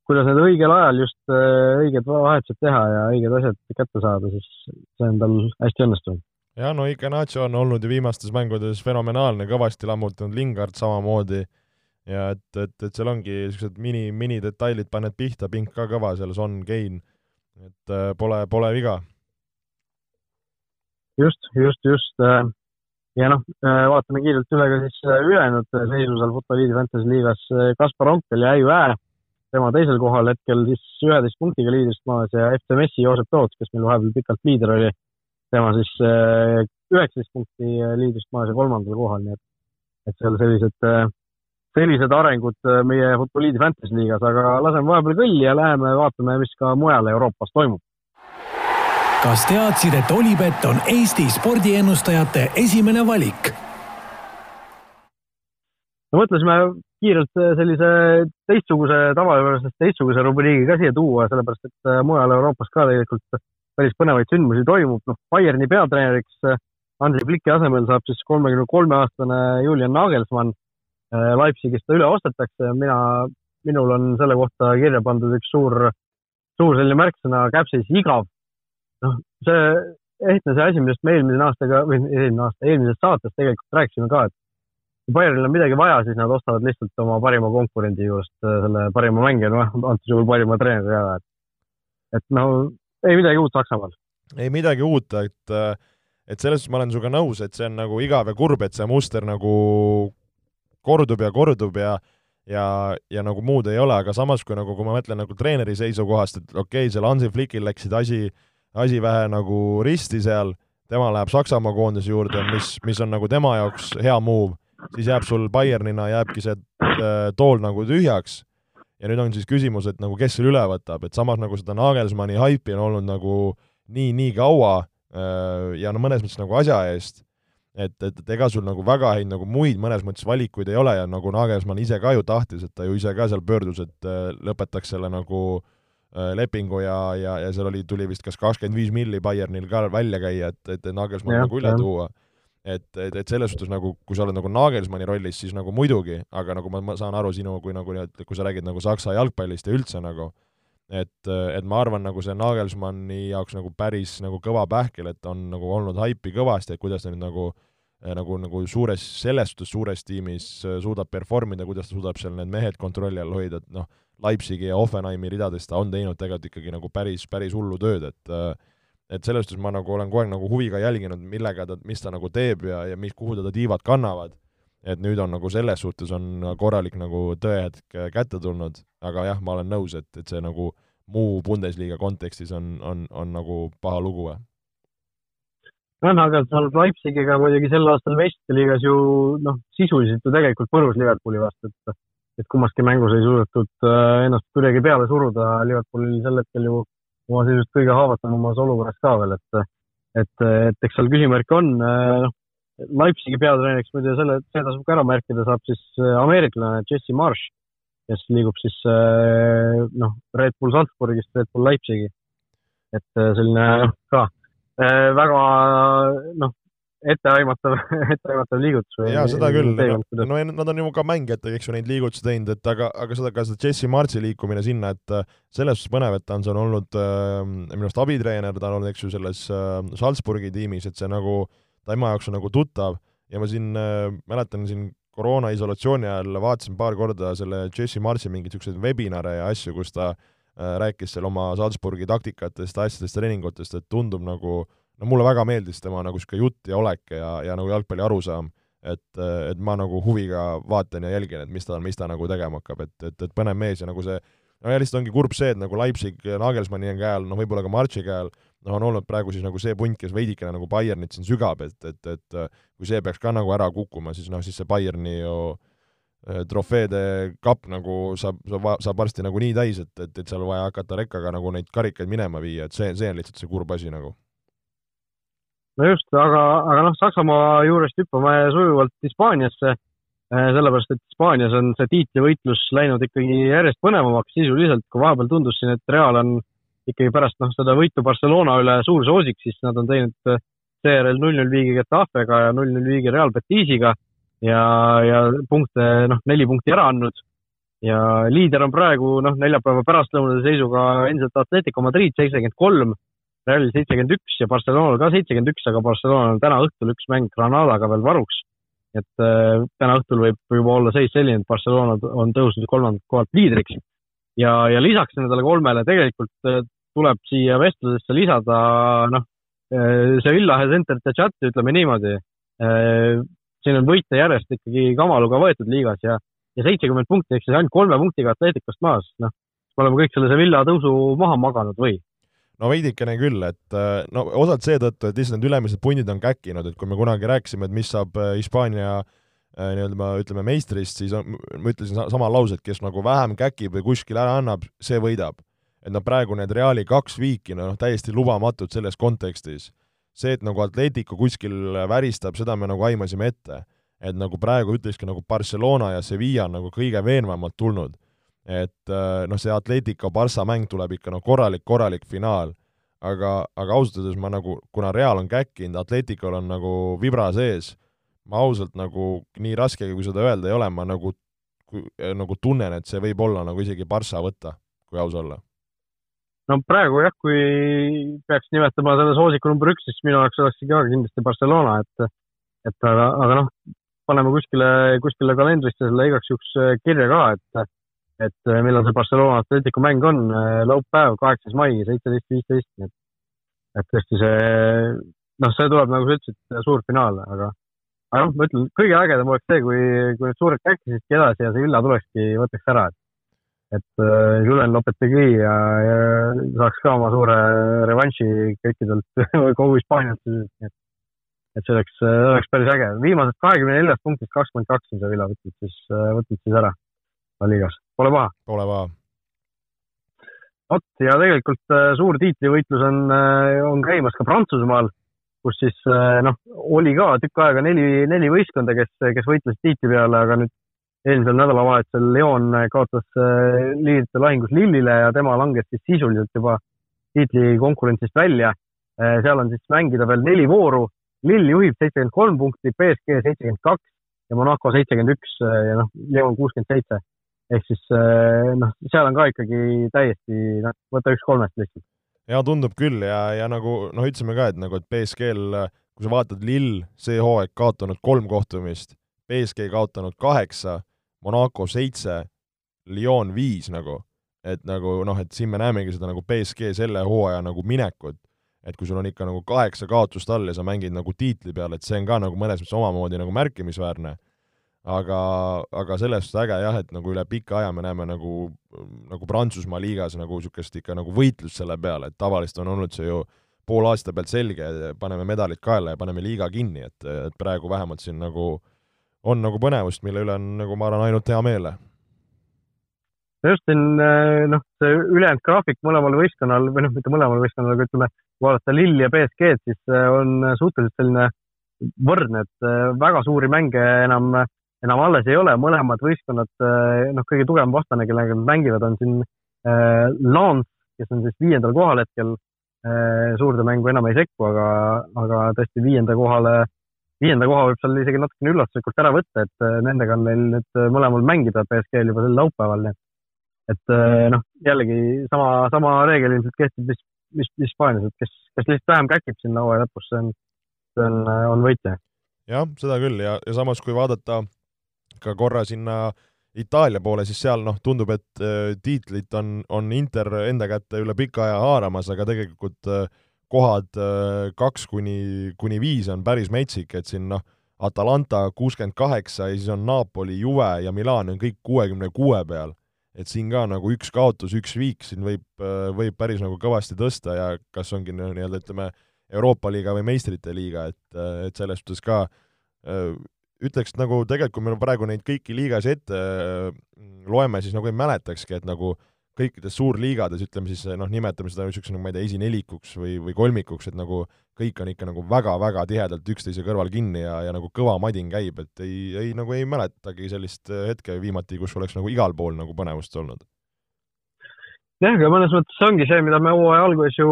kuidas need õigel ajal just õiged vahetused teha ja õiged asjad kätte saada, siis see on tal hästi õnnestunud. jah, no ikka Nacho on olnud ju viimastes mängudes fenomenaalne, kõvasti lammutanud, Lingard samamoodi ja et, et, et seal ongi niisugused mini, minidetailid paned pihta, pink ka kõva seal, Son, Kein, et äh, pole, pole viga. Just, just, just äh, ja noh, äh, vaatame kiirelt üle ka siis ülejäänud seisu seal Futboliidi Fantasy liigas, Kaspar Onkel ja Äiu Ää, tema teisel kohal hetkel siis üheteist punktiga liidrist maas ja FC Messi Joosep Toots, kes meil vahepeal pikalt liider oli, tema siis üheksateist punkti liidrist maas ja kolmandal kohal, nii et, et seal sellised sellised arengud äh, meie Futboliidi Fantasy liigas, aga laseme vahepeal kõlli ja läheme vaatame, mis ka mujal Euroopas toimub. Kas teadsid, et Olipet on Eesti spordiennustajate esimene valik? no mõtlesime kiirelt äh, sellise teistsuguse, tavapärasest teistsuguse rubriigi ka siia tuua, sellepärast et äh, mujal Euroopas ka tegelikult päris põnevaid sündmusi toimub, noh, Bayerni peatreeneriks Andrei Pliki asemel saab siis kolmekümne kolme aastane Julian Nagelsmann Äh, Leipzigist üle ostetakse, mina, minul on selle kohta kirja pandud üks suur, suur selline märksõna käpsis igav. Noh, see ehtne see asi, millest me eelmise aastaga või eelmine aasta, eelmises saates tegelikult rääkisime ka, et kui Bayernil on midagi vaja, siis nad ostavad lihtsalt oma parima konkurendi juurest äh, selle parima mängija, noh, antud juhul parima treeneri ära, et et no ei midagi uut Saksamaal. ei midagi uut, et et selles suhtes ma olen sinuga nõus, et see on nagu igav ja kurb, et see muster nagu kordub ja kordub ja ja, ja nagu muud ei ole, aga samas, kui nagu, kui ma mõtlen nagu treeneri seisukohast, et okei okay,, seal Hansi Flickil läksid asi, asi vähe nagu risti seal, tema läheb Saksamaa koondise juurde, mis, mis on nagu tema jaoks hea move, siis jääb sul Bayernina, jääbki see äh, tool nagu tühjaks. Ja nüüd on siis küsimus, et nagu kes selle üle võtab, et samas nagu seda Nagelsmanni haipi on olnud nagu nii, nii kaua äh, ja no mõnes mõttes nagu asja eest et, et, et ega sul nagu väga häid nagu muid mõnes mõttes valikuid ei ole ja nagu Nagelsmann ise ka ju tahtis, et ta ju ise ka seal pöördus, et äh, lõpetaks selle nagu äh, lepingu ja, ja, ja seal oli, tuli vist kas kakskümmend viis milli Bayernil ka välja käia, et, et Nagelsmann nagu üle tuua. et, et, et selles suhtes nagu, kui sa oled nagu Nagelsmanni rollis, siis nagu muidugi, aga nagu ma, ma saan aru sinu, kui nagu, kui sa räägid nagu Saksa jalgpallist ja üldse nagu, et, et ma arvan, nagu see Nagelsmanni jaoks nagu päris nagu kõva pähkel, et on nagu olnud haipi kõvasti, et kuidas ta nüüd nagu nagu, nagu suures, selles suhtes suures tiimis äh, suudab perform ida, kuidas ta suudab seal need mehed kontrolli all hoida, et noh, Leipzigi ja Offenheimi ridades ta on teinud tegelikult ikkagi nagu päris, päris hullu tööd, et et selles suhtes ma nagu olen kogu aeg nagu huviga jälginud, millega ta, mis ta nagu teeb ja, ja mis, kuhu teda tiivad kannavad. et nüüd on nagu selles suhtes on korralik nagu tõehetk kätte tulnud, aga jah, ma olen nõus, et, et see nagu muu Bundesliga kontekstis on, on, on nagu paha lugu. jah, aga seal Leipzigiga muidugi sel aastal meistriliigas ju noh, sisuliselt ju tegelikult põrus Liverpooli vastu, et et kummaski mängus ei suudetud äh, ennast kuidagi peale suruda, Liverpool oli sel hetkel ju oma sellisest kõige haavatavamas olukorras ka veel, et et, et eks seal küsimärke on, äh, noh, Leipzigi peatreeneriks muide selle, see tasub ka ära märkida, saab siis äh, ameeriklane Jesse Marsh kes liigub siis noh, Red Bull Salzburgist Red Bull Leipzigi. et selline ka väga noh, etteaimatav, etteaimatav liigutus. jaa, seda küll, no, no nad on ju ka mängijatega, eks ju, neid liigutusi teinud, et aga, aga seda, ka seda Jesse Martsi liikumine sinna, et selles suhtes põnev, et ta on seal olnud äh, minu arust abitreener, ta on olnud, eks ju, selles äh, Salzburgi tiimis, et see nagu, ta ema jaoks on nagu tuttav ja ma siin äh, mäletan siin koroona isolatsiooni ajal vaatasin paar korda selle Jesse Marsi mingeid niisuguseid webinare ja asju, kus ta äh, rääkis seal oma Salzburgi taktikatest, asjadest, treeningutest, et tundub nagu no mulle väga meeldis tema nagu niisugune jutt ja olek ja, ja nagu jalgpalli arusaam, et, et ma nagu huviga vaatan ja jälgin, et mis ta, mis ta nagu tegema hakkab, et, et, et põnev mees ja nagu see no ja lihtsalt ongi kurb see, et nagu Leipzig Nagelsmanni käe all, no võib-olla ka Marchi käe all, noh, on olnud praegu siis nagu see punt, kes veidikene nagu Bayernit siin sügab, et, et, et kui see peaks ka nagu ära kukkuma, siis noh, siis see Bayerni ju eh, trofeede kapp nagu saab, saab, saab varsti nagu nii täis, et, et, et seal vaja hakata rekkaga nagu neid karikaid minema viia, et see, see on lihtsalt see kurb asi nagu. No just, aga, aga noh, Saksamaa juurest hüppame sujuvalt Hispaaniasse Äh, sellepärast, et Hispaanias on see tiitlivõitlus läinud ikkagi järjest põnevamaks sisuliselt, kui vahepeal tundus siin, et Real on ikkagi pärast noh, seda võitu Barcelona üle suur soosik, siis nad on teinud äh, seejärel null-null viigi Getafega ja null-null viigi Real Betisiga ja, ja punkte, noh, neli punkti ära andnud. ja liider on praegu noh, neljapäeva pärastlõunase seisuga endiselt Atletico Madrid seitsekümmend kolm, Real seitsekümmend üks ja Barcelonal ka seitsekümmend üks, aga Barcelonal on täna õhtul üks mäng Granadaga veel varuks et äh, täna õhtul võib juba olla seis selline, et Barcelona on tõusnud kolmandalt kohalt liidriks. ja, ja lisaks nendele kolmele tegelikult äh, tuleb siia vestlusesse lisada, noh, äh, see Villahe Center de Chat, ütleme niimoodi. siin on võite järjest ikkagi kamaluga võetud liigas ja, ja seitsekümmend punkti ehk siis ainult kolme punktiga Atleticust maas, noh, me oleme kõik selle Sevilla tõusu maha maganud või? No veidikene küll, et äh, no osalt seetõttu, et lihtsalt need ülemised pundid on käkkinud, et kui me kunagi rääkisime, et mis saab äh, Hispaania äh, nii-öelda ütleme meistrist, siis on, ma ütlesin sama lause, et kes nagu vähem käkib või kuskil ära annab, see võidab. et noh, praegu need Reali kaks viiki, noh, täiesti lubamatud selles kontekstis. see, et nagu Atletico kuskil väristab, seda me nagu aimasime ette. et nagu praegu ütlekski nagu Barcelona ja Sevilla on nagu kõige veenvamalt tulnud et äh, noh, see Atletico Barca mäng tuleb ikka noh, korralik, korralik finaal, aga, aga ausalt öeldes ma nagu, kuna Real on käkkinud, Atleticol on nagu vibra sees, ma ausalt nagu, nii raske, kui seda öelda ei ole, ma nagu, nagu tunnen, et see võib olla nagu isegi Barca võtta, kui aus olla. no praegu jah, kui peaks nimetama selle soosiku number üks, siis minu jaoks oleks ka kindlasti Barcelona, et et aga, aga noh, paneme kuskile, kuskile kalendrisse selle igaks juhuks kirja ka, et et äh, millal see Barcelona Atletico mäng on, äh, laupäev, kaheksas mai, seitseteist, viisteist, nii et, et tõesti see, noh, see tuleb, nagu sa ütlesid, suur finaal, aga, aga noh, ma ütlen, kõige ägedam oleks see, kui, kui need suured käikisidki edasi ja see Villa tulekski, võtaks ära, et et uh, Julen Lopetegui ja, ja saaks ka oma suure revanši kõikidelt kogu Hispaanialt, et et see oleks, oleks päris äge. viimasest kahekümne neljast punktist kakskümmend kaks on see Villa võtnud siis, võtnud siis ära liigas, pole paha. Pole paha. vot ja tegelikult äh, suur tiitlivõitlus on, äh, on käimas ka Prantsusmaal, kus siis äh, noh, oli ka tükk aega neli, neli võistkonda, kes, kes võitlesid tiitli peale, aga nüüd eelmisel nädalavahetusel Leon kaotas liidrite lahingus Lillile ja tema langes siis sisuliselt juba tiitlikonkurentsist välja. seal on siis mängida veel neli vooru. Lill juhib seitsekümmend kolm punkti, BSG seitsekümmend kaks ja Monaco seitsekümmend üks ja noh, Leon kuuskümmend seitse ehk siis eh, noh, seal on ka ikkagi täiesti noh, võta üks kolmest lihtsalt. ja tundub küll ja, ja nagu noh, ütlesime ka, et nagu, et BSG-l, kui sa vaatad, Lill see hooaeg kaotanud kolm kohtumist, BSG kaotanud kaheksa, Monaco seitse, Lyon viis nagu, et nagu noh, et siin me näemegi seda nagu BSG selle hooaja nagu minekut, et kui sul on ikka nagu kaheksa kaotust all ja sa mängid nagu tiitli peal, et see on ka nagu mõnes mõttes omamoodi nagu märkimisväärne aga, aga selles suhtes äge jah, et nagu üle pika aja me näeme nagu, nagu Prantsusmaa liigas nagu niisugust ikka nagu võitlust selle peale, et tavaliselt on olnud see ju poole aasta pealt selge, paneme medalid kaela ja paneme liiga kinni, et, et praegu vähemalt siin nagu on nagu põnevust, mille üle on nagu ma arvan, ainult hea meel. just siin noh, see ülejäänud graafik mõlemal võistkonnal või noh, mitte mõlemal võistkonnal, aga ütleme, kui vaadata Lill ja BSG-d, siis on suhteliselt selline võrdne, et väga suuri mänge enam enam alles ei ole, mõlemad võistkonnad, eh, noh, kõige tugevam vastane, kellega nad mängivad, on siin äh, Lance, kes on siis viiendal kohal hetkel äh,. suurde mängu enam ei sekku, aga, aga tõesti viienda kohale, viienda koha võib seal isegi natukene üllatuslikult ära võtta, et äh, nendega on neil nüüd mõlemal mängida BSG-l juba sel laupäeval, nii et et noh, jällegi sama, sama reegel ilmselt kehtib vist, vist Hispaanias, et kes, kes lihtsalt vähem käkib sinna hooaja lõpus, see on, see on, on võitja. jah, seda küll ja, ja samas, kui vaadata ka korra sinna Itaalia poole, siis seal noh, tundub, et äh, tiitlit on, on Inter enda kätte üle pika aja haaramas, aga tegelikult äh, kohad äh, kaks kuni, kuni viis on päris metsik, et siin noh, Atalanta kuuskümmend kaheksa ja siis on Napoli, Juve ja Milan on kõik kuuekümne kuue peal. et siin ka nagu üks kaotus, üks viik siin võib, võib päris nagu kõvasti tõsta ja kas ongi nii-öelda ütleme, Euroopa liiga või meistrite liiga, et, et selles suhtes ka ütleks nagu tegelikult, kui me praegu neid kõiki liigasid ette mm, loeme, siis nagu ei mäletakski, et nagu kõikides suurliigades, ütleme siis noh, nimetame seda niisuguse, nagu ma ei tea, esinelikuks või, või kolmikuks, et nagu kõik on ikka nagu väga-väga tihedalt üksteise kõrval kinni ja, ja nagu kõva madin käib, et ei, ei nagu ei mäletagi sellist hetke viimati, kus oleks nagu igal pool nagu põnevust olnud. jah, aga mõnes mõttes see ongi see, mida me hooaja alguses ju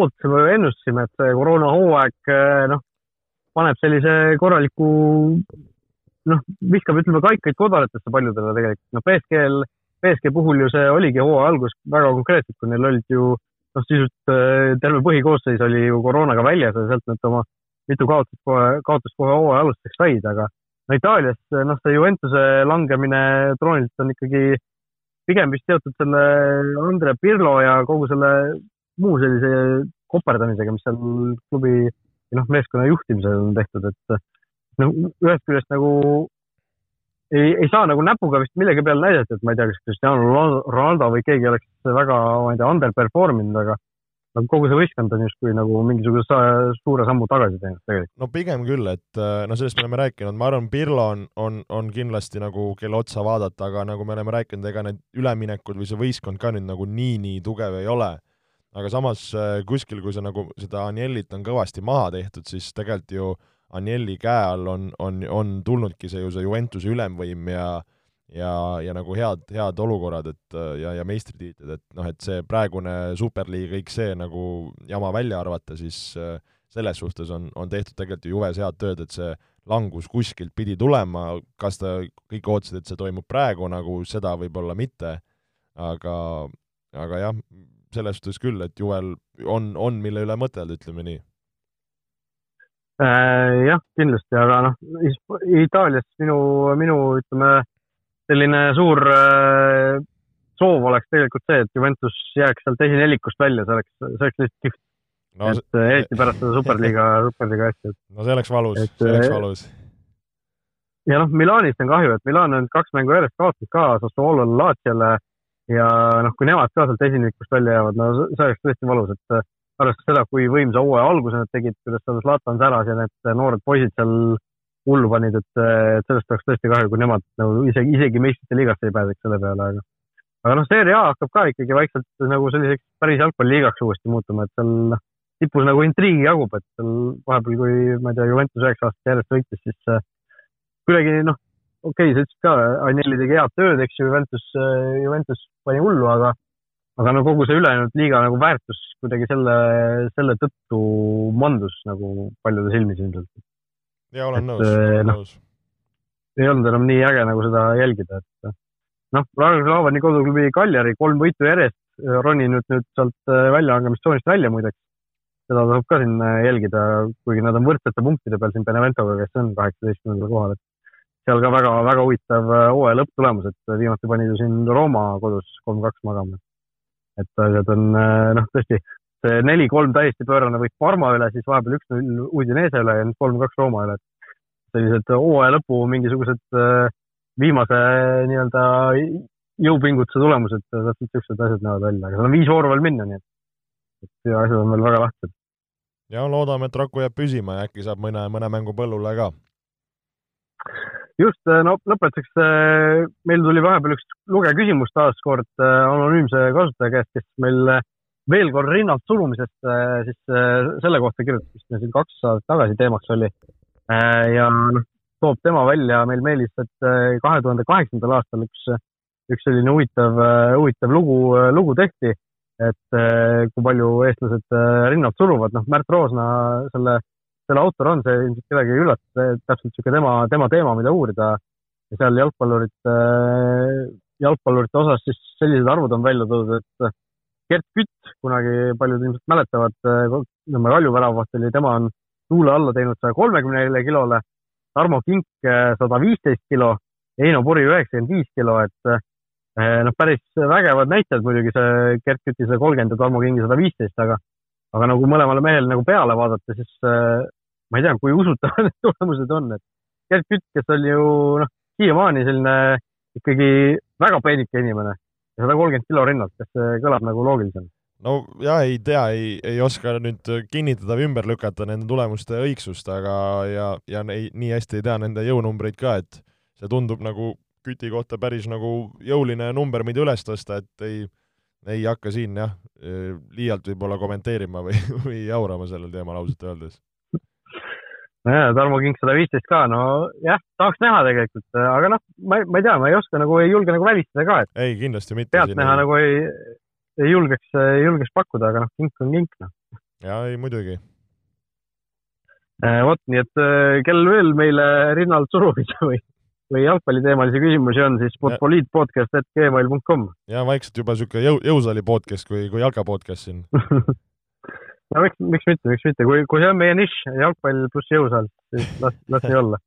ootasime või ennustasime, et see koroonahooaeg noh, paneb sellise korraliku noh, viskab, ütleme, kaikaid kodaratesse paljudele tegelikult. noh, BSG-l, BSG puhul ju see oligi hooaja algus väga konkreetselt, kui neil olid ju noh, sisuliselt äh, terve põhikoosseis oli ju koroonaga väljas ja sealt nad oma mitu kaotust kohe, kaotust kohe hooaja alustuseks said, aga no Itaalias noh, see Juventuse langemine troonilt on ikkagi pigem vist seotud selle Andre Pirlo ja kogu selle muu sellise koperdamisega, mis seal klubi noh, meeskonna juhtimisel on tehtud, et noh, ühest küljest nagu ei, ei saa nagu näpuga vist millegi peale näidata, et ma ei tea, kas Cristiano Ronaldo või keegi oleks väga, ma ei tea, underperform inud, aga aga kogu see võistkond on justkui nagu mingisuguse suure sammu tagasi teinud tegelikult. no pigem küll, et no sellest me oleme rääkinud, ma arvan, Pirlo on, on, on kindlasti nagu, kelle otsa vaadata, aga nagu me oleme rääkinud, ega need üleminekud või see võistkond ka nüüd nagu nii-nii tugev ei ole aga samas äh, kuskil, kui sa nagu seda Aniellit on kõvasti maha tehtud, siis tegelikult ju Anielli käe all on, on, on tulnudki see ju see Juventuse ülemvõim ja ja, ja nagu head, head olukorrad, et ja, ja meistritiitlid, et noh, et see praegune superliig, kõik see nagu jama välja arvata, siis äh, selles suhtes on, on tehtud tegelikult ju juves head tööd, et see langus kuskilt pidi tulema, kas ta, kõik ootasid, et see toimub praegu, nagu seda võib-olla mitte, aga, aga jah, selles suhtes küll, et Juvel on, on, mille üle mõtelda, ütleme nii äh,. jah, kindlasti, aga noh, Itaalias minu, minu ütleme, selline suur äh, soov oleks tegelikult see, et Juventus jääks sealt esinelikust välja, see oleks, see oleks lihtsalt kihvt no,. et äh, eriti pärast seda superliiga superliiga asja. no see oleks valus, see oleks äh, valus. ja noh, Milanist on kahju, et Milan on kaks mängu järjest kaotas ka Sassuolole, Laatiale ja noh, kui nemad ka sealt esinikust välja jäävad, no see oleks tõesti valus, et äh, arvestades seda, kui võimsa hooaja alguse nad tegid, kuidas seal Zlatan säras ja need noored poisid seal hullu panid, et, äh, et sellest oleks tõesti kahju, kui nemad nagu isegi, isegi meistrite liigasse ei pääseks selle peale, aga aga noh, Serie A hakkab ka ikkagi vaikselt nagu selliseks päris jalgpalliliigaks uuesti muutuma, et seal noh, tipus nagu intriigi jagub, et seal vahepeal, kui ma ei tea, Juventus üheksa aastat järjest võitis, siis äh, kuidagi noh, okei okay,, sa ütlesid ka, Anelli tegi head tööd, eks ju, Juventus, Juventus pani hullu, aga aga no kogu see ülejäänud liiga nagu väärtus kuidagi selle, selle tõttu mandus nagu paljude silmis ilmselt. ja olen et, nõus, olen no, nõus. ei olnud enam nii äge nagu seda jälgida, et noh, Laavani koduklubi Kaljari kolm võitu järjest, roninud nüüd sealt väljalangemistsoonist välja muideks. seda tasub ka siin jälgida, kuigi nad on võrdsete punktide peal siin Beneventoga, kes on kaheksateistkümnendal kohal, et seal ka väga-väga huvitav äh, hooaja lõpptulemus, et viimati panid ju siin Rooma kodus kolm-kaks magama. et asjad on äh, noh, tõesti see neli-kolm täiesti pöörane võit Parma üle, siis vahepeal üks-null Udinese üle ja nüüd kolm-kaks Rooma üle. sellised hooaja lõpu mingisugused äh, viimase nii-öelda jõupingutuse tulemused, täpselt niisugused asjad näevad välja, aga seal on viis vooru veel minna, nii et, et asjad on veel väga lahtised. ja loodame, et Raku jääb püsima ja äkki saab mõne, mõne mängu põllule ka just, äh, no lõpetuseks äh, meil tuli vahepeal üks lugeja küsimus taas kord äh, anonüümse kasutaja käest, kes meil veel kord rinnalt surumisest siis selle kohta kirjutas, mis meil siin kaks aastat tagasi teemaks oli. ja noh, toob tema välja meil meelis, et kahe tuhande kaheksandal aastal üks, üks selline huvitav, huvitav lugu, lugu tehti, et kui palju eestlased rinnalt suruvad, noh, Märt Roosna selle selle autor on, see ilmselt kedagi ei üllata, täpselt niisugune tema, tema teema, mida uurida. ja seal jalgpallurite, jalgpallurite osas siis sellised arvud on välja toodud, et Gert Kütt, kunagi paljud ilmselt mäletavad, Nõmme Kalju väravavaht oli, tema on tuule alla teinud saja kolmekümnele kilole, Tarmo Kink sada viisteist kilo, Heino Puri üheksakümmend viis kilo, et noh, päris vägevad näitajad muidugi see Gert Küti sada kolmkümmend ja Tarmo Kingi sada viisteist, aga aga nagu mõlemale mehele nagu peale vaadata, siis ma ei tea, kui usutavad need tulemused on, et Gert Kütt, kes oli ju noh, siiamaani selline ikkagi väga peenike inimene sada kolmkümmend kilo rinnalt, kas see kõlab nagu loogilisena? no ja ei tea, ei, ei oska nüüd kinnitada või ümber lükata nende tulemuste õigsust, aga ja, ja ei, nii hästi ei tea nende jõunumbreid ka, et see tundub nagu Küti kohta päris nagu jõuline number, mida üles tõsta, et ei, ei hakka siin jah, liialt võib-olla kommenteerima või, või jaurama sellel teemal ausalt öeldes nojah, Tarmo Kink sada viisteist ka, no jah, tahaks näha tegelikult, aga noh, ma, ma ei tea, ma ei oska nagu, ei julge nagu välistada ka, et. ei, kindlasti mitte. pealtnäha nagu ei, ei julgeks, ei julgeks pakkuda, aga noh, kink on kink, noh. jaa, ei muidugi. Äh, vot, nii et äh, kell veel meile rinnalt surumida või, või jalgpalliteemalisi küsimusi on, siis poliitpodcast.gmail.com. ja vaikselt juba niisugune jõu, jõusaali podcast kui, kui jalka podcast siin no miks, miks mitte, miks mitte, kui, kui see on meie nišš, jalgpall pluss jõusaal, siis las, las nii olla.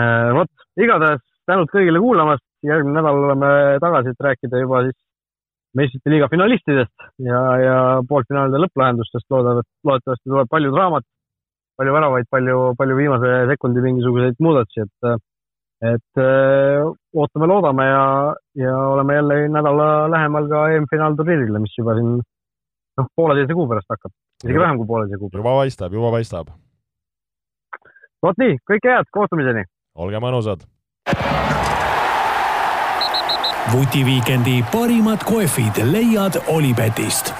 Äh,. vot, igatahes tänud kõigile kuulamast, järgmine nädal oleme tagasi, et rääkida juba siis meistrite liiga finalistidest ja, ja poolfinaalide lõpplahendustest. Loodavat, loodetavasti tuleb palju draamat, palju väravaid, palju, palju viimase sekundi mingisuguseid muudatusi, et et öö, äh, ootame-loodame ja, ja oleme jälle nädala lähemal ka EM-finaalturniirile, mis juba siin noh, pooleteise kuu pärast hakkab, isegi vähem kui pooleteise kuu pärast. juba paistab, juba paistab. vot nii, kõike head, kohtumiseni! olge mõnusad! vutiviikendi parimad kohvid leiad Olipetist